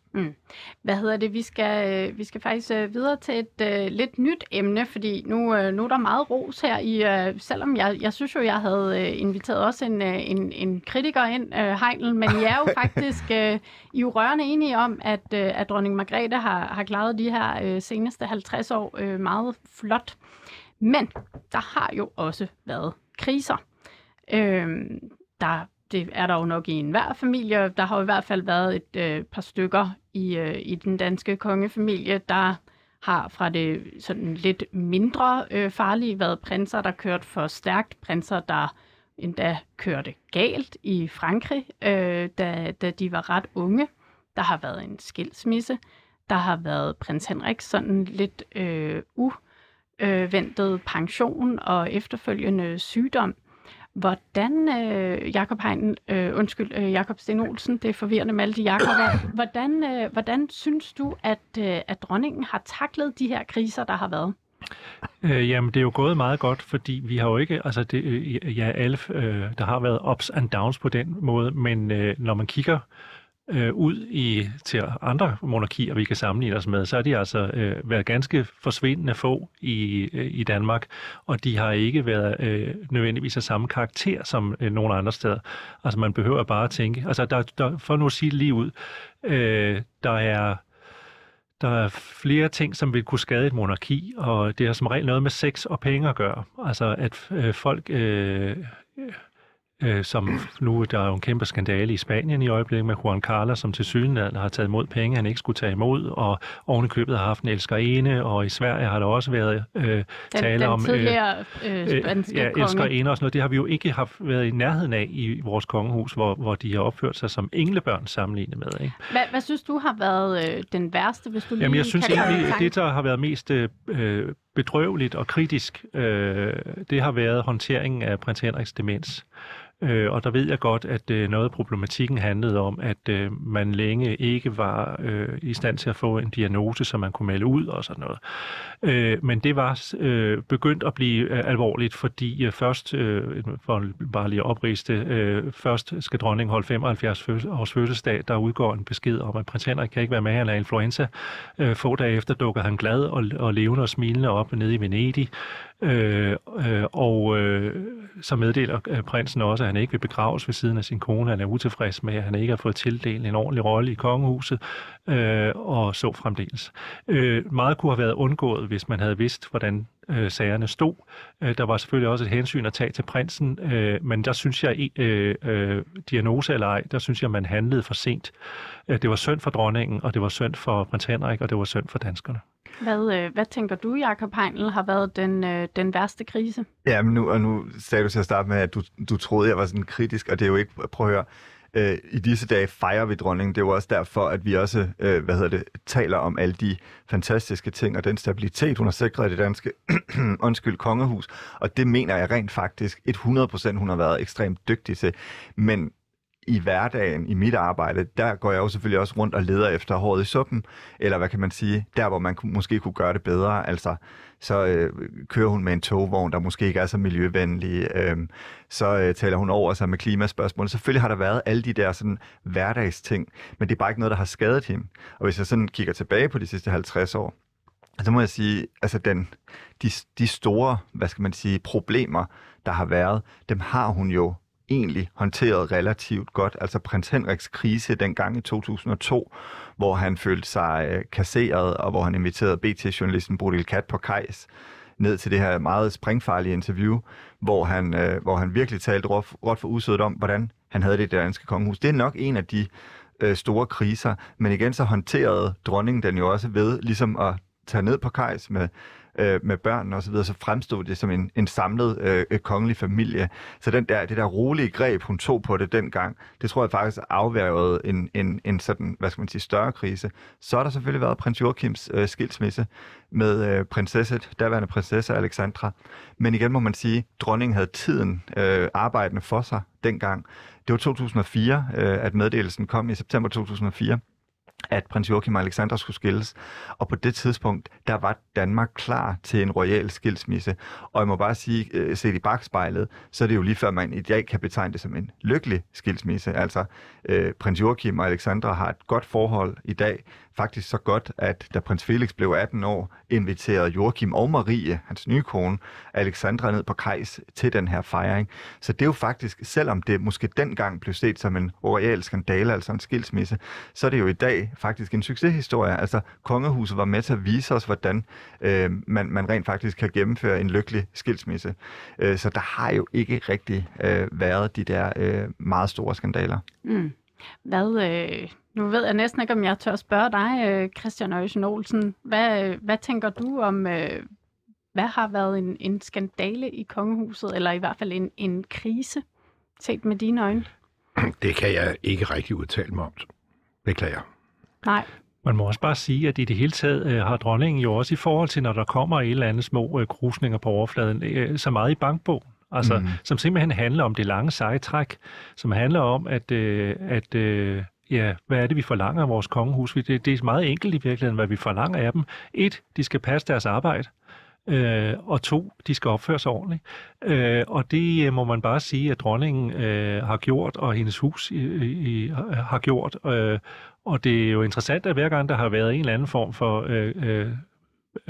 Speaker 1: Hvad hedder det? Vi skal, øh, vi skal faktisk øh, videre til et øh, lidt nyt emne, fordi nu, øh, nu er der meget ros her i, øh, selvom jeg, jeg synes jo, jeg havde øh, inviteret også en, øh, en, en kritiker ind, øh, Heinl, men I er jo <laughs> faktisk øh, I er rørende enige om, at, øh, at dronning Margrethe har, har klaret de her øh, seneste 50 år øh, meget flot. Men der har jo også været kriser. Øh, der, det er der jo nok i enhver familie. Der har jo i hvert fald været et øh, par stykker i, øh, i den danske kongefamilie, der har fra det sådan lidt mindre øh, farlige været prinser, der kørte for stærkt, prinser, der endda kørte galt i Frankrig, øh, da, da de var ret unge. Der har været en skilsmisse. Der har været prins Henrik sådan lidt øh, uventet pension og efterfølgende sygdom. Hvordan, øh, Jakob Heinen, øh, undskyld, øh, Jakob Sten Olsen, det er forvirrende med alle de Jakober. Hvordan, øh, hvordan synes du, at, øh, at dronningen har taklet de her kriser, der har været?
Speaker 5: Øh, jamen, det er jo gået meget godt, fordi vi har jo ikke, altså det, øh, ja, alle, øh, der har været ups and downs på den måde, men øh, når man kigger øh, Øh, ud i til andre monarkier, vi kan sammenligne os med, så er de altså øh, været ganske forsvindende få i, øh, i Danmark, og de har ikke været øh, nødvendigvis af samme karakter som øh, nogle andre steder. Altså man behøver bare at tænke, altså der, der, for nu at sige det lige ud, øh, der er der er flere ting, som vil kunne skade et monarki, og det har som regel noget med sex og penge at gøre. Altså at øh, folk, øh, øh, som nu der er jo en kæmpe skandale i Spanien i øjeblikket med Juan Carlos, som til syden har taget imod penge, han ikke skulle tage imod, og oven i købet har haft en elskerinde, og i Sverige har der også været øh,
Speaker 1: Den,
Speaker 5: tale
Speaker 1: den
Speaker 5: om...
Speaker 1: tidligere øh, spanske
Speaker 5: ja, elskerinde og sådan noget. Det har vi jo ikke haft været i nærheden af i vores kongehus, hvor, hvor de har opført sig som englebørn sammenlignet med. Ikke?
Speaker 1: Hvad, hvad synes du har været øh, den værste, hvis du lige
Speaker 5: Jamen, jeg synes egentlig, det, der har været mest øh, bedrøveligt og kritisk, øh, det har været håndteringen af prins Henriks demens. Øh, og der ved jeg godt, at øh, noget af problematikken handlede om, at øh, man længe ikke var øh, i stand til at få en diagnose, som man kunne melde ud og sådan noget. Øh, men det var øh, begyndt at blive øh, alvorligt, fordi øh, først, øh, for bare lige at opriste, øh, først skal dronningen holde 75 års fødselsdag, der udgår en besked om, at prins Henrik kan ikke være med, han er influenza. Øh, få dage efter dukker han glad og, og levende og smilende op nede i Venedig. Øh, øh, og øh, så meddeler øh, prinsen også, at han ikke vil begraves ved siden af sin kone. Han er utilfreds med, at han ikke har fået tildelt en ordentlig rolle i kongehuset, øh, og så fremdeles. Øh, meget kunne have været undgået, hvis man havde vidst, hvordan øh, sagerne stod. Øh, der var selvfølgelig også et hensyn at tage til prinsen, øh, men der synes jeg, øh, øh, diagnose eller ej, der synes jeg, man handlede for sent. Øh, det var synd for dronningen, og det var synd for prins Henrik, og det var synd for danskerne.
Speaker 1: Hvad, øh, hvad tænker du, Jakob Heinl, har været den, øh, den værste krise?
Speaker 3: Ja, men nu, og nu sagde du til at starte med, at du, du troede, jeg var sådan kritisk, og det er jo ikke, prøv at høre, øh, i disse dage fejrer vi dronningen. Det er jo også derfor, at vi også øh, hvad hedder det, taler om alle de fantastiske ting og den stabilitet, hun har sikret i det danske <clears throat> undskyld, kongehus. Og det mener jeg rent faktisk 100% hun har været ekstremt dygtig til. Men i hverdagen, i mit arbejde, der går jeg jo selvfølgelig også rundt og leder efter håret i suppen, eller hvad kan man sige, der hvor man måske kunne gøre det bedre, altså så øh, kører hun med en togvogn, der måske ikke er så miljøvenlig, øh, så øh, taler hun over sig med klimaspørgsmål. Selvfølgelig har der været alle de der sådan hverdagsting, men det er bare ikke noget, der har skadet hende. Og hvis jeg sådan kigger tilbage på de sidste 50 år, så må jeg sige, altså den, de, de store, hvad skal man sige, problemer, der har været, dem har hun jo egentlig håndteret relativt godt. Altså prins Henriks krise dengang i 2002, hvor han følte sig øh, kasseret, og hvor han inviterede BT-journalisten Bodil Kat på Kajs ned til det her meget springfarlige interview, hvor han, øh, hvor han virkelig talte råt, for usødet om, hvordan han havde det i det danske kongehus. Det er nok en af de øh, store kriser, men igen så håndterede dronningen den jo også ved ligesom at tage ned på Kajs med øh, med børn og så videre, så fremstod det som en, en samlet øh, øh, kongelig familie. Så den der, det der rolige greb, hun tog på det dengang, det tror jeg faktisk afværgede en, en, en sådan, hvad skal man sige, større krise. Så har der selvfølgelig været prins Joachims øh, skilsmisse med øh, prinsesse, daværende prinsesse Alexandra. Men igen må man sige, dronningen havde tiden øh, arbejdende for sig dengang. Det var 2004, øh, at meddelelsen kom i september 2004 at prins Joachim og Alexander skulle skilles. Og på det tidspunkt, der var Danmark klar til en royal skilsmisse. Og jeg må bare sige, øh, set i bagspejlet, så er det jo lige før man i dag kan betegne det som en lykkelig skilsmisse. Altså, øh, prins Joachim og Alexandra har et godt forhold i dag. Faktisk så godt, at da prins Felix blev 18 år, inviterede Joachim og Marie, hans nye kone, Alexandra ned på Kejs til den her fejring. Så det er jo faktisk, selvom det måske dengang blev set som en royal skandale, altså en skilsmisse, så er det jo i dag faktisk en succeshistorie. Altså, kongehuset var med til at vise os, hvordan øh, man, man rent faktisk kan gennemføre en lykkelig skilsmisse. Øh, så der har jo ikke rigtig øh, været de der øh, meget store skandaler.
Speaker 1: Mm. Hvad, øh, nu ved jeg næsten ikke, om jeg tør spørge dig, øh, Christian Øjsen Olsen. Hvad, øh, hvad tænker du om, øh, hvad har været en, en skandale i kongehuset, eller i hvert fald en, en krise, set med dine øjne? <clears throat>
Speaker 4: Det kan jeg ikke rigtig udtale mig om. Beklager.
Speaker 1: Nej.
Speaker 5: Man må også bare sige, at i det hele taget øh, har dronningen jo også i forhold til, når der kommer et eller andet små øh, krusninger på overfladen, øh, så meget i bankbogen. Altså, mm. som simpelthen handler om det lange seje træk, som handler om, at, øh, at øh, ja, hvad er det, vi forlanger af vores kongehus? Det, det er meget enkelt i virkeligheden, hvad vi forlanger af dem. Et, de skal passe deres arbejde. Øh, og to, de skal opføre sig ordentligt. Øh, og det øh, må man bare sige, at dronningen øh, har gjort, og hendes hus i, i, har gjort. Øh, og det er jo interessant, at hver gang der har været en eller anden form for øh, øh,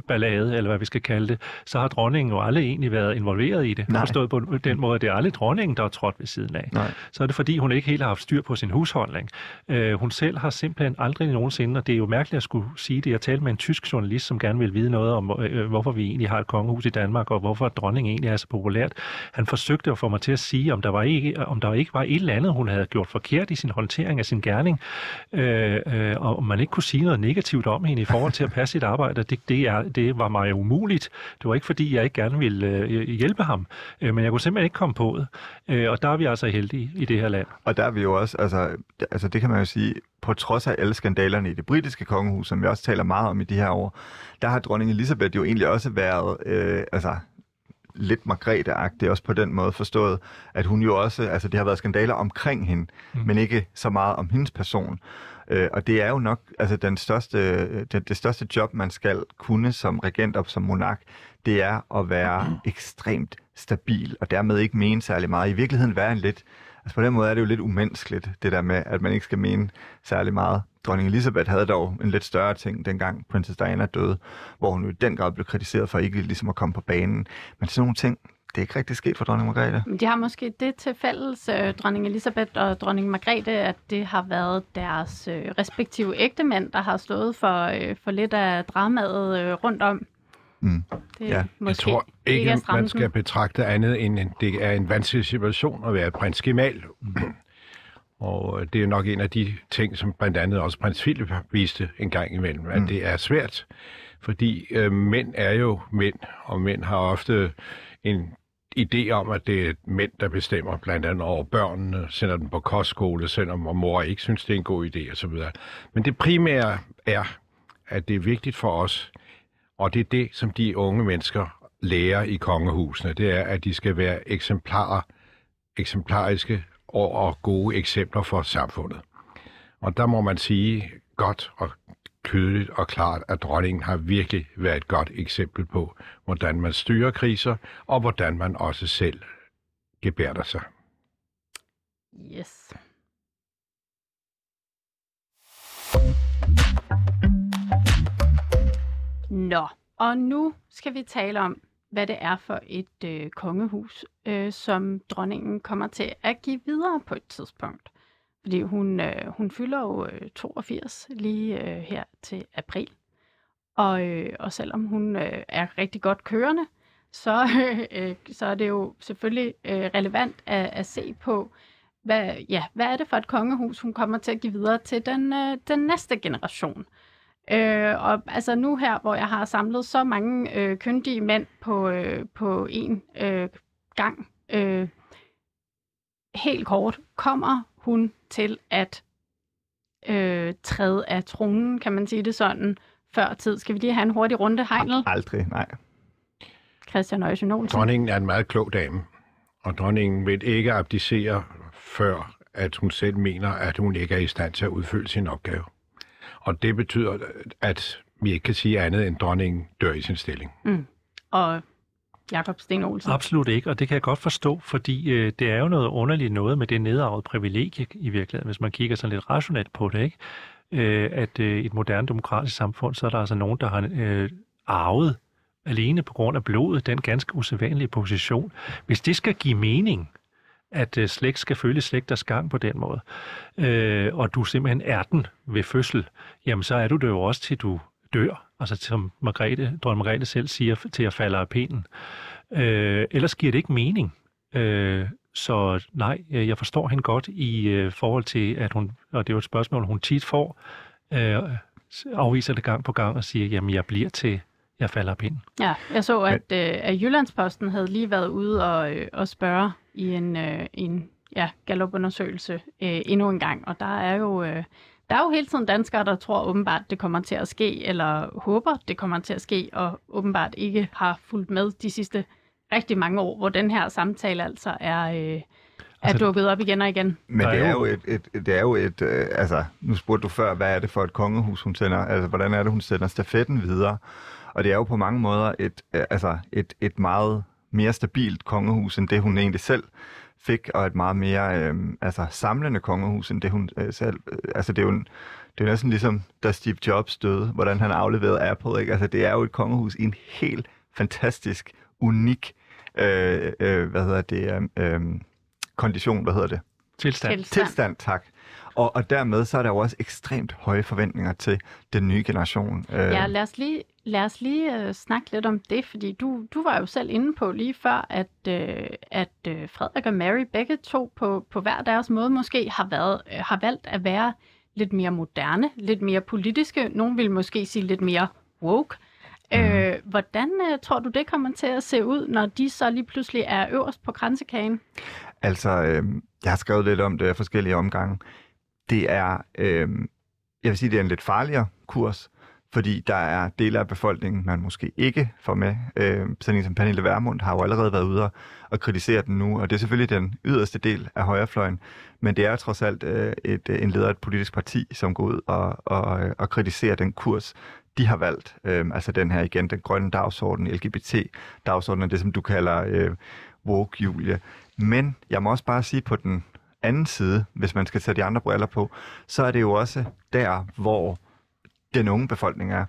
Speaker 5: ballade, eller hvad vi skal kalde det, så har dronningen jo aldrig egentlig været involveret i det. Nej. Forstået på den måde, at det er aldrig dronningen, der er trådt ved siden af. Nej. Så er det fordi, hun ikke helt har haft styr på sin husholdning. Uh, hun selv har simpelthen aldrig nogensinde, og det er jo mærkeligt at skulle sige det, jeg talte med en tysk journalist, som gerne vil vide noget om, uh, hvorfor vi egentlig har et kongehus i Danmark, og hvorfor dronningen egentlig er så populært. Han forsøgte at få mig til at sige, om der, var ikke, om der ikke var et eller andet, hun havde gjort forkert i sin håndtering af sin gerning, uh, uh, og om man ikke kunne sige noget negativt om hende i forhold til at passe sit arbejde. Det, det er jeg, det var mig umuligt. Det var ikke, fordi jeg ikke gerne ville øh, hjælpe ham, øh, men jeg kunne simpelthen ikke komme på det. Øh, og der er vi altså heldige i det her land.
Speaker 3: Og der er vi jo også, altså, altså det kan man jo sige, på trods af alle skandalerne i det britiske kongehus, som vi også taler meget om i de her år, der har dronning Elisabeth jo egentlig også været, øh, altså lidt Margrethe-agtig, også på den måde forstået, at hun jo også, altså det har været skandaler omkring hende, mm. men ikke så meget om hendes person. Øh, og det er jo nok altså den største, det, det største job, man skal kunne som regent og som monark, det er at være ekstremt stabil, og dermed ikke mene særlig meget. I virkeligheden være en lidt, altså på den måde er det jo lidt umenneskeligt, det der med, at man ikke skal mene særlig meget. Dronning Elizabeth havde dog en lidt større ting, dengang Princess Diana døde, hvor hun jo i den grad blev kritiseret for ikke ligesom at komme på banen. Men sådan nogle ting, det er ikke rigtig sket for dronning Margrethe.
Speaker 1: De har måske det til fælles, øh, dronning Elisabeth og dronning Margrethe, at det har været deres øh, respektive ægtemænd, der har stået for, øh, for lidt af dramaet øh, rundt om.
Speaker 3: Mm.
Speaker 1: Det
Speaker 4: ja. måske jeg tror ikke, ikke man skal betragte andet end, en, det er en vanskelig situation at være prins Gemal. Mm. Og øh, det er nok en af de ting, som blandt andet også prins Philip viste en gang imellem, at mm. det er svært, fordi øh, mænd er jo mænd, og mænd har ofte en idé om, at det er mænd, der bestemmer blandt andet over børnene, sender dem på kostskole, selvom mor ikke synes, det er en god idé osv. Men det primære er, at det er vigtigt for os, og det er det, som de unge mennesker lærer i kongehusene, det er, at de skal være eksemplarer, eksemplariske og, og gode eksempler for samfundet. Og der må man sige godt og tydeligt og klart, at dronningen har virkelig været et godt eksempel på, hvordan man styrer kriser, og hvordan man også selv gebærder sig.
Speaker 1: Yes. Nå, og nu skal vi tale om, hvad det er for et øh, kongehus, øh, som dronningen kommer til at give videre på et tidspunkt. Fordi hun, øh, hun fylder jo øh, 82 lige øh, her til april. Og, øh, og selvom hun øh, er rigtig godt kørende, så, <laughs> øh, så er det jo selvfølgelig øh, relevant at, at se på, hvad, ja, hvad er det for et kongehus, hun kommer til at give videre til den, øh, den næste generation. Øh, og altså nu her, hvor jeg har samlet så mange øh, kyndige mænd på, øh, på én øh, gang, øh, helt kort, kommer hun til at øh, træde af tronen, kan man sige det sådan, før tid. Skal vi lige have en hurtig runde, Heinel?
Speaker 3: Aldrig, nej.
Speaker 1: Christian Øjsen Olsen.
Speaker 4: Dronningen er en meget klog dame, og dronningen vil ikke abdicere, før at hun selv mener, at hun ikke er i stand til at udfylde sin opgave. Og det betyder, at vi ikke kan sige andet, end dronningen dør i sin stilling.
Speaker 1: Mm. Og Jakob Sten Olsen.
Speaker 5: Absolut ikke, og det kan jeg godt forstå, fordi øh, det er jo noget underligt noget med det nedarvede privilegie i virkeligheden, hvis man kigger sådan lidt rationelt på det, ikke? Øh, at øh, i et moderne demokratisk samfund, så er der altså nogen, der har øh, arvet alene på grund af blodet den ganske usædvanlige position. Hvis det skal give mening, at øh, slægt skal følge slægters gang på den måde, øh, og du simpelthen er den ved fødsel, jamen så er du det jo også til du dør, altså som Margrethe, dronning Margrethe selv siger, til at falde af pinden. Øh, ellers giver det ikke mening. Øh, så nej, øh, jeg forstår hende godt i øh, forhold til, at hun, og det er jo et spørgsmål, hun tit får, øh, afviser det gang på gang og siger, jamen jeg bliver til, jeg falder af pinden.
Speaker 1: Ja, jeg så, at, øh, at Jyllandsposten havde lige været ude og, øh, og spørge i en, øh, en ja, gallupundersøgelse øh, endnu en gang, og der er jo... Øh, der er jo hele tiden danskere, der tror åbenbart, det kommer til at ske, eller håber, det kommer til at ske, og åbenbart ikke har fulgt med de sidste rigtig mange år, hvor den her samtale altså er, øh, er altså, dukket op igen og igen.
Speaker 3: Men det er jo et, et, det er jo et øh, altså, nu spurgte du før, hvad er det for et kongehus, hun sender, altså, hvordan er det, hun sender stafetten videre? Og det er jo på mange måder et, øh, altså, et, et meget mere stabilt kongehus, end det hun egentlig selv fik, og et meget mere øh, altså, samlende kongehus, end det hun øh, selv... Øh, altså, det er jo en, det er næsten ligesom, da Steve Jobs døde, hvordan han afleverede Apple. Ikke? Altså, det er jo et kongehus i en helt fantastisk, unik, øh, øh, hvad hedder det, øh, kondition, hvad hedder det?
Speaker 5: Tilstand.
Speaker 1: Tilstand.
Speaker 3: Tilstand, tak. Og, og dermed så er der jo også ekstremt høje forventninger til den nye generation. Øh,
Speaker 1: Ja, lad os lige, lad os lige uh, snakke lidt om det, fordi du, du var jo selv inde på lige før, at, uh, at uh, Frederik og Mary begge to på, på hver deres måde måske har, været, uh, har valgt at være lidt mere moderne, lidt mere politiske. Nogle vil måske sige lidt mere woke. Mm. Øh, hvordan uh, tror du, det kommer til at se ud, når de så lige pludselig er øverst på kransekagen?
Speaker 3: Altså, øh, jeg har skrevet lidt om det af forskellige omgange. Det er, øh, jeg vil sige, det er en lidt farligere kurs, fordi der er dele af befolkningen, man måske ikke får med. Øh, sådan en som Pernille Vermund har jo allerede været ude og, og kritisere den nu, og det er selvfølgelig den yderste del af højrefløjen, men det er trods alt øh, et, en leder af et politisk parti, som går ud og, og, øh, og kritiserer den kurs, de har valgt. Øh, altså den her igen, den grønne dagsorden, LGBT-dagsordenen, det som du kalder øh, woke, Julie. Men jeg må også bare sige på den anden side, hvis man skal tage de andre briller på, så er det jo også der, hvor den unge befolkning er.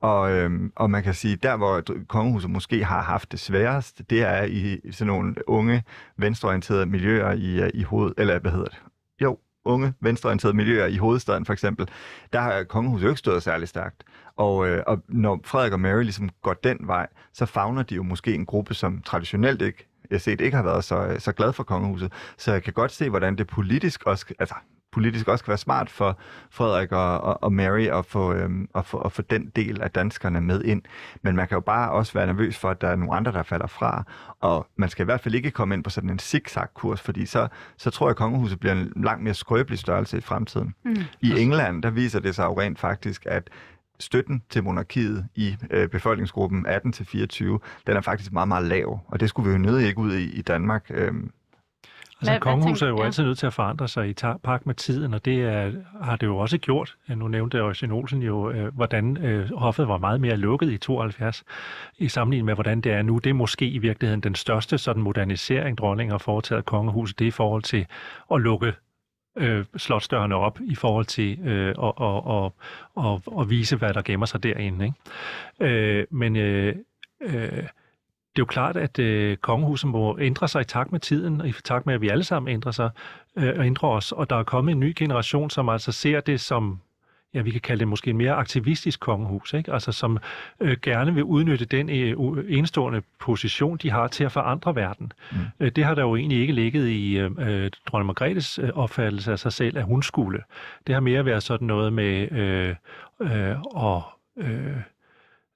Speaker 3: Og, øhm, og man kan sige, der hvor kongehuset måske har haft det sværest, det er i sådan nogle unge, venstreorienterede miljøer i, øh, i hoved, eller hvad hedder det? Jo, unge, venstreorienterede miljøer i hovedstaden for eksempel, der har kongehuset jo ikke stået særlig stærkt. Og, øh, og når Frederik og Mary ligesom går den vej, så fagner de jo måske en gruppe, som traditionelt ikke jeg set ikke har været så, så glad for kongehuset. Så jeg kan godt se, hvordan det politisk også, altså politisk også kan være smart for Frederik og, og, og Mary at få, øhm, at, få, at få den del af danskerne med ind. Men man kan jo bare også være nervøs for, at der er nogle andre, der falder fra. Og man skal i hvert fald ikke komme ind på sådan en zigzag-kurs, fordi så, så tror jeg, at kongehuset bliver en langt mere skrøbelig størrelse i fremtiden. Mm. I England, der viser det sig jo rent faktisk, at støtten til monarkiet i øh, befolkningsgruppen 18-24, den er faktisk meget, meget lav. Og det skulle vi jo nødig ikke ud i i Danmark. Øhm,
Speaker 5: Altså,
Speaker 1: Hvad- hvad
Speaker 5: kongehuset er jo altid nødt til at forandre sig i pagt med tiden, og det er, har det jo også gjort. Nu nævnte Øjsen Olsen jo, øh, hvordan øh, hoffet var meget mere lukket i 72, i sammenligning med, hvordan det er nu. Det er måske i virkeligheden den største sådan modernisering, dronningen har foretaget af kongehuset, det er i forhold til at lukke øh, slotstørrene op i forhold til øh, at, at, at, at, at vise, hvad der gemmer sig derinde. Ikke? Øh, men øh, øh, det er jo klart, at øh, kongehuset må ændre sig i takt med tiden, og i takt med, at vi alle sammen ændrer sig øh, og ændrer os. Og der er kommet en ny generation, som altså ser det som, ja, vi kan kalde det måske en mere aktivistisk kongehus, ikke? Altså som øh, gerne vil udnytte den øh, enestående position, de har til at forandre verden. Mm. Øh, det har der jo egentlig ikke ligget i øh, øh, dronning Margrethes øh, opfattelse af sig selv, at hun skulle. Det har mere været sådan noget med øh, øh, og øh,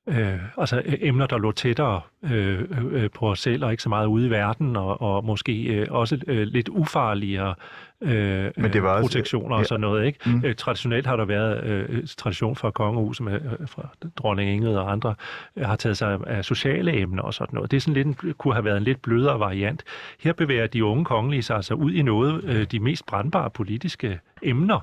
Speaker 5: øh, altså øh, emner, der lå tættere øh, øh, på os selv, og ikke så meget ude i verden, og, og måske øh, også øh, lidt ufarligere øh,
Speaker 3: Men det var også-
Speaker 5: protektioner
Speaker 3: ja.
Speaker 5: og sådan noget. Ikke?
Speaker 3: Mm.
Speaker 5: Øh, traditionelt har der været øh, tradition fra kongehuset, med, øh, fra dronning Ingrid og andre, øh, har taget sig af sociale emner og sådan noget. Det er sådan lidt en, kunne have været en lidt blødere variant. Her bevæger de unge kongelige sig altså ud i noget, øh, de mest brandbare politiske emner,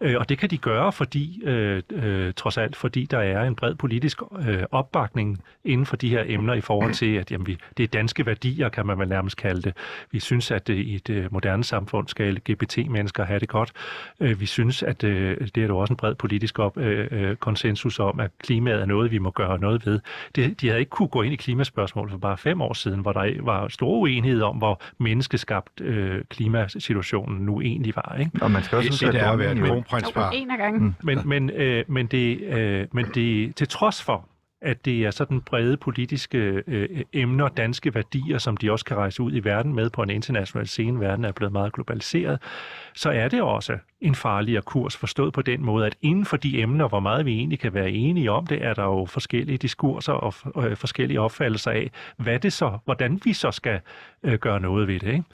Speaker 5: øh, og det kan de gøre, fordi øh, øh, trods alt, fordi der er en bred politisk øh, opbakning inden for de her emner i forhold til, at jamen, vi, det er danske værdier, kan man vel nærmest kalde det. Vi synes, at øh, i et øh, moderne samfund skal LGBT-mennesker have det godt. Øh, vi synes, at øh, det er der også en bred politisk op, øh, øh, konsensus om, at klimaet er noget, vi må gøre noget ved. Det, de havde ikke kunne gå ind i klimaspørgsmål for bare fem år siden, hvor der var stor uenighed om, hvor menneskeskabt øh, klimasituationen nu egentlig var. Ikke?
Speaker 3: og man skal også at
Speaker 4: er at være
Speaker 3: jo-
Speaker 4: kronprinsfar.
Speaker 1: En af gangen.
Speaker 5: Men, men, øh, men, det, øh, men det, til trods for, at det er sådan brede politiske øh, emner, danske værdier, som de også kan rejse ud i verden med på en international scene. Verden er blevet meget globaliseret. Så er det også en farligere kurs, forstået på den måde, at inden for de emner, hvor meget vi egentlig kan være enige om det, er der jo forskellige diskurser og øh, forskellige opfattelser af, hvad det så, hvordan vi så skal øh, gøre noget ved det. Ikke?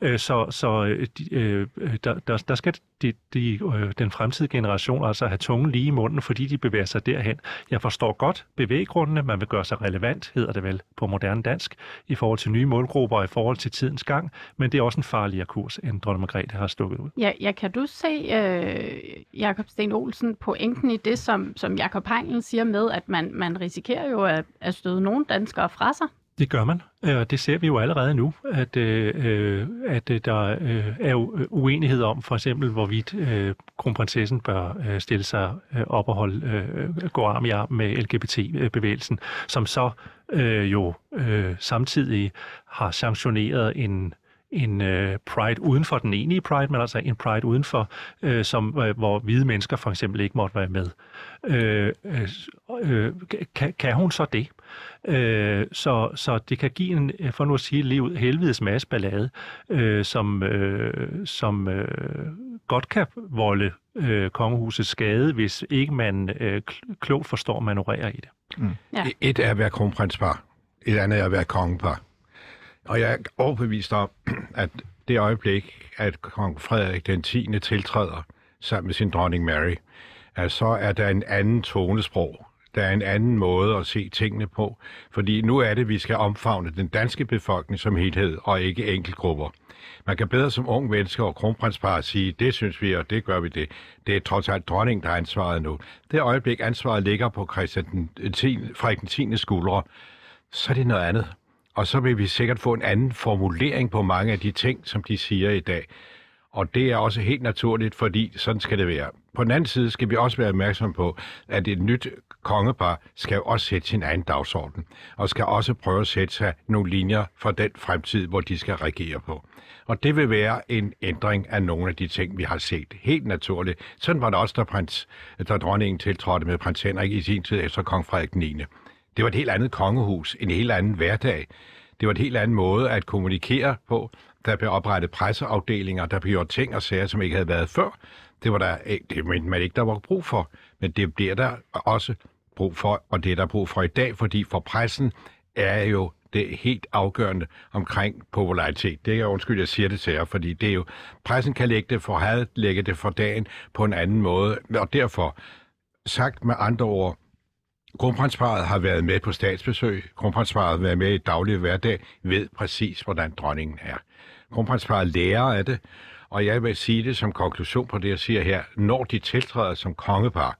Speaker 5: Øh, så så øh, øh, øh, der, der, der skal de, de, øh, den fremtidige generation altså have tungen lige i munden, fordi de bevæger sig derhen. Jeg forstår godt bevæggrundene, man vil gøre sig relevant, hedder det vel på moderne dansk, i forhold til nye målgrupper og i forhold til tidens gang, men det er også en farligere kurs, end dronning Margrethe har stukket ud.
Speaker 1: Ja, ja, kan du se, øh, Jakob Sten Olsen, pointen i det, som, som Jakob Heinlen siger med, at man, man risikerer jo at, at støde nogle danskere fra sig?
Speaker 5: Det gør man, øh, og det ser vi jo allerede nu, at, øh, at øh, der øh, er uenighed om for eksempel, hvorvidt øh, kronprinsessen bør øh, stille sig øh, op og holde, øh, gå arm i arm med LGBT-bevægelsen, som så øh, jo øh, samtidig har sanktioneret en en øh, pride uden for den enige pride, men altså en pride udenfor, øh, som, øh, hvor hvide mennesker for eksempel ikke måtte være med. Øh, øh, øh, kan, kan hun så det? Øh, så, så det kan give en, for nu at sige, livet helvedes masse ballade, øh, som, øh, som øh, godt kan volde øh, kongehusets skade, hvis ikke man øh, kl- klogt forstår at manøvrere i det.
Speaker 1: Ja.
Speaker 4: Et er at være kronprinspar, et andet er at være kongepar. Og jeg er overbevist om, <clears throat> at det øjeblik, at kong Frederik den 10. tiltræder sammen med sin dronning Mary, at så er der en anden tonesprog. Der er en anden måde at se tingene på. Fordi nu er det, at vi skal omfavne den danske befolkning som helhed, og ikke enkeltgrupper. Man kan bedre som ung menneske og kronprinspar sige, det synes vi, og det gør vi det. Det er trods alt dronningen, der er ansvaret nu. Det øjeblik, ansvaret ligger på Christian den 10, Frederik den 10. skuldre, så er det noget andet. Og så vil vi sikkert få en anden formulering på mange af de ting, som de siger i dag. Og det er også helt naturligt, fordi sådan skal det være. På den anden side skal vi også være opmærksom på, at et nyt kongepar skal jo også sætte sin egen dagsorden, og skal også prøve at sætte sig nogle linjer for den fremtid, hvor de skal regere på. Og det vil være en ændring af nogle af de ting, vi har set. Helt naturligt. Sådan var det også, da, prins, da dronningen tiltrådte med prins Henrik i sin tid efter kong Frederik 9. Det var et helt andet kongehus, en helt anden hverdag. Det var et helt anden måde at kommunikere på. Der blev oprettet presseafdelinger, der blev gjort ting og sager, som ikke havde været før. Det var der eh, det mente man ikke, der var brug for. Men det bliver der også brug for, og det er der brug for i dag, fordi for pressen er jo det helt afgørende omkring popularitet. Det er undskyld, jeg siger det til jer, fordi det er jo, pressen kan lægge det for had, lægge det for dagen på en anden måde, og derfor, sagt med andre ord, Kronprinsparet har været med på statsbesøg. Kronprinsparet har været med i daglig hverdag, ved præcis, hvordan dronningen er. Kronprinsparet lærer af det, og jeg vil sige det som konklusion på det, jeg siger her. Når de tiltræder som kongepar,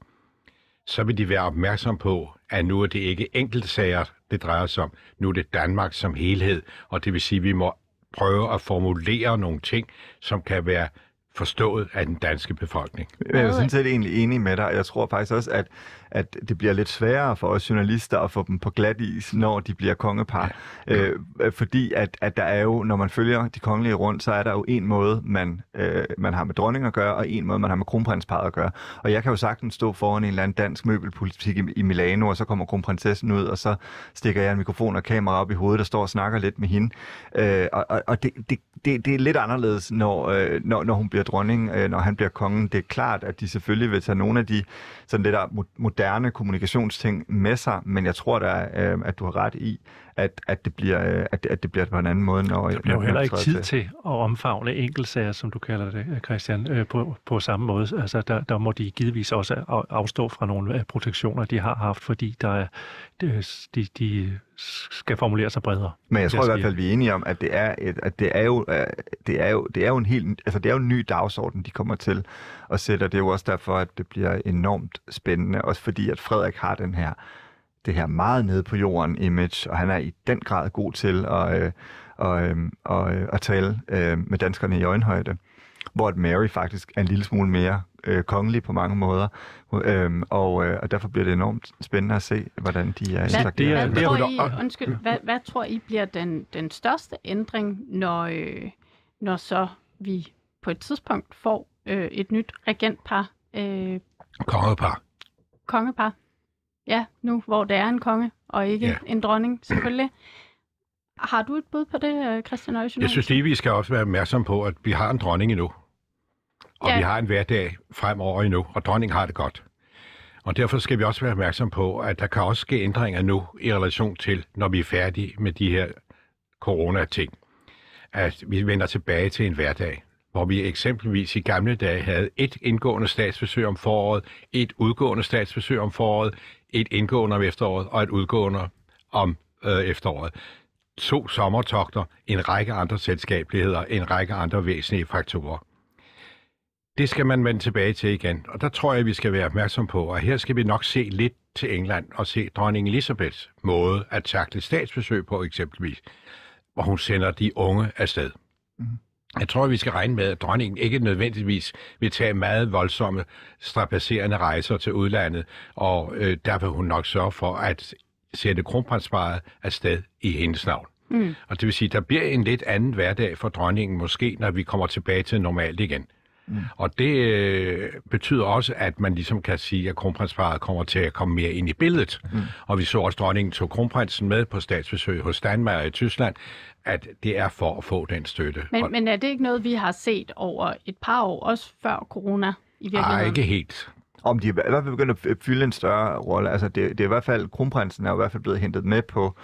Speaker 4: så vil de være opmærksom på, at nu er det ikke enkelte sager, det drejer sig om. Nu er det Danmark som helhed, og det vil sige, at vi må prøve at formulere nogle ting, som kan være forstået af den danske befolkning.
Speaker 3: Jeg er sådan set egentlig enig med dig, jeg tror faktisk også, at, at det bliver lidt sværere for os journalister at få dem på glat is, når de bliver kongepar. Ja. Øh, fordi at, at der er jo, når man følger de kongelige rundt, så er der jo en måde, man, øh, man har med dronning at gøre, og en måde, man har med kronprinsparet at gøre. Og jeg kan jo sagtens stå foran en eller anden dansk møbelpolitik i, i Milano, og så kommer kronprinsessen ud, og så stikker jeg en mikrofon og kamera op i hovedet, der står og snakker lidt med hende. Øh, og og, det, det, det, det er lidt anderledes, når, øh, når, når hun bliver dronning, øh, når han bliver kongen. Det er klart, at de selvfølgelig vil tage nogle af de sådan lidt der mo- moderne kommunikationsting med sig, men jeg tror da, øh, at du har ret i, at, at, det bliver, øh, at, at det bliver på en anden måde, når
Speaker 5: Der bliver jo heller ikke tid til at omfavne enkeltsager, som du kalder det, Christian, øh, på, på samme måde. Altså, der, der må de givetvis også af- afstå fra nogle protektioner, de har haft, fordi der er, de, de skal formulere sig bredere.
Speaker 3: Men jeg tror i
Speaker 5: Jeg
Speaker 3: hvert
Speaker 5: siger-
Speaker 3: fald, vi er enige om, at det er, et, at det er jo, øh, det er jo, det er jo en helt, altså det er jo en ny dagsorden, de kommer til at sætte, og det er jo også derfor, at det bliver enormt spændende, også fordi, at Frederik har den her, det her meget nede på jorden image, og han er i den grad god til at, øh, og, øh, og, øh, at tale øh, med danskerne i øjenhøjde, hvor at Mary faktisk er en lille smule mere øh, kongelig på mange måder, øh, og, øh, og derfor bliver det enormt spændende at se, hvordan de er
Speaker 1: Hvad,
Speaker 3: interagerer.
Speaker 5: det er-
Speaker 1: hvad,
Speaker 5: det er
Speaker 1: tror
Speaker 5: jo-
Speaker 1: I, undskyld, hvad, hvad tror I bliver den, den største ændring, når, øh, når så vi på et tidspunkt får øh, et nyt regentpar, øh,
Speaker 4: Kongepar.
Speaker 1: kongepar? Ja, nu hvor det er en konge, og ikke
Speaker 4: Ja.
Speaker 1: en dronning, selvfølgelig. Har du et bud på det, øh, Christian Øjsen?
Speaker 4: Jeg synes lige, vi skal også være opmærksom på, at vi har en dronning endnu. Og
Speaker 1: Ja.
Speaker 4: vi har en hverdag fremover endnu, og dronningen har det godt. Og derfor skal vi også være opmærksom på, at der kan også ske ændringer nu i relation til, når vi er færdige med de her corona-ting. At vi vender tilbage til en hverdag, hvor vi eksempelvis i gamle dage havde et indgående statsbesøg om foråret, et udgående statsbesøg om foråret, et indgående om efteråret og et udgående om øh, efteråret. To sommertogter, en række andre selskabeligheder, en række andre væsentlige faktorer. Det skal man vende tilbage til igen, og der tror jeg, vi skal være opmærksom på, og her skal vi nok se lidt til England og se dronning Elisabeths måde at takle statsbesøg på eksempelvis, hvor hun sender de unge afsted. Mm-hmm. Jeg tror, vi skal regne med, at dronningen ikke nødvendigvis vil tage meget voldsomme, strapasserende rejser til udlandet, og øh, der vil hun nok sørge for at sætte kronprinsparet afsted i hendes navn.
Speaker 1: Mm.
Speaker 4: Og det vil sige, at der bliver en lidt anden hverdag for dronningen måske, når vi kommer tilbage til normalt igen. Mm. Og det øh, betyder også, at man ligesom kan sige, at kronprinsparet kommer til at komme mere ind i billedet. Mm. Og vi så også, at dronningen tog kronprinsen med på statsbesøg hos Danmark og i Tyskland, at det er for at få den støtte. og,
Speaker 1: Men, men er det ikke noget, vi har set over et par år, også før corona i virkeligheden?
Speaker 4: ej, ikke helt.
Speaker 3: om de er i hvert fald begyndt at fylde en større rolle. Altså det, det er i hvert fald, kronprinsen er i hvert fald blevet hentet med på,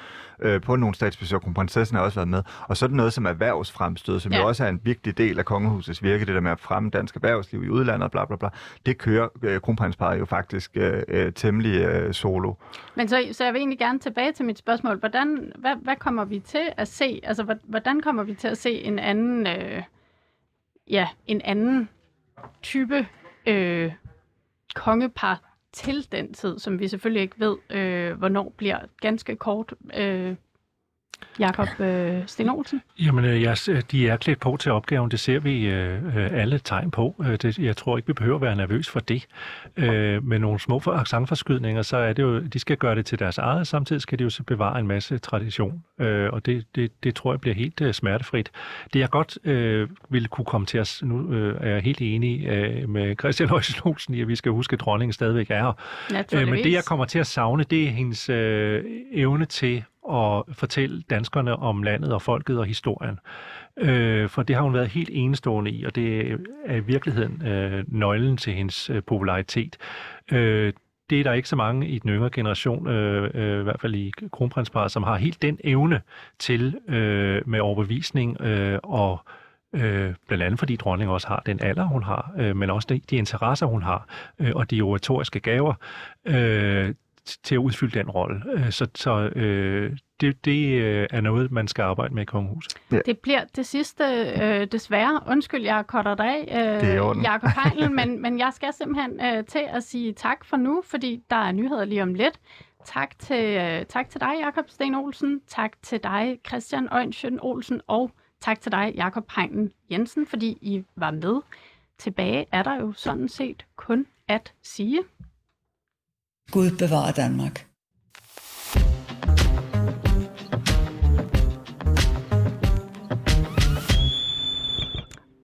Speaker 3: øh, på nogle statsbesøg. Kronprinsessen har også været med. Og sådan noget som erhvervsfremstød, som ja. Jo også er en vigtig del af kongehusets virke, det der med at fremme dansk erhvervsliv i udlandet, bla bla bla. Det kører øh, kronprinsparet jo faktisk øh, øh, temmelig øh, solo.
Speaker 1: Men så, så jeg vil egentlig gerne tilbage til mit spørgsmål. Hvordan, hvad, hvad kommer vi til at se? Altså, hvor- hvordan kommer vi til at se en anden, øh, ja, en anden type øh, kongepar til den tid, som vi selvfølgelig ikke ved, øh, hvornår bliver ganske kort. Øh, Jakob øh, Sten Olsen?
Speaker 5: Jamen, øh, s- de er klædt på til opgaven. Det ser vi øh, øh, alle tegn på. Øh, det, jeg tror ikke, vi behøver at være nervøs for det. Øh, med nogle små for- accentforskydninger, så er det jo, de skal gøre det til deres eget. Samtidig skal de jo så bevare en masse tradition. Øh, og det, det, det tror jeg bliver helt øh, smertefrit. Det jeg godt øh, ville kunne komme til os, nu øh, er jeg helt enig øh, med Christian Højsen Olsen i, at vi skal huske, at dronningen stadigvæk er her. Øh, men det, jeg kommer til at savne, det er hendes øh, evne til og fortælle danskerne om landet og folket og historien. Øh, for det har hun været helt enestående i, og det er i virkeligheden øh, nøglen til hendes øh, popularitet. Øh, det er der ikke så mange i den yngre generation, øh, øh, i hvert fald i kronprinsparet, som har helt den evne til øh, med overbevisning øh, og Øh, blandt andet fordi dronningen også har den alder, hun har, øh, men også de, de interesser, hun har, øh, og de oratoriske gaver øh, til at udfylde den rolle. Øh, så så øh, det, det øh, er noget, man skal arbejde med i kongehuset.
Speaker 1: Ja. Det bliver det sidste, øh, desværre. Undskyld, jeg korter dig af, øh, Jakob Heinl, men, men jeg skal simpelthen øh, til at sige tak for nu, fordi der er nyheder lige om lidt. Tak til, øh, tak til dig, Jakob Sten Olsen. Tak til dig, Christian Øjnsjøn Olsen. Og tak til dig, Jakob Heinl Jensen, fordi I var med. Tilbage er der jo sådan set kun at sige.
Speaker 7: Gud bevarer Danmark.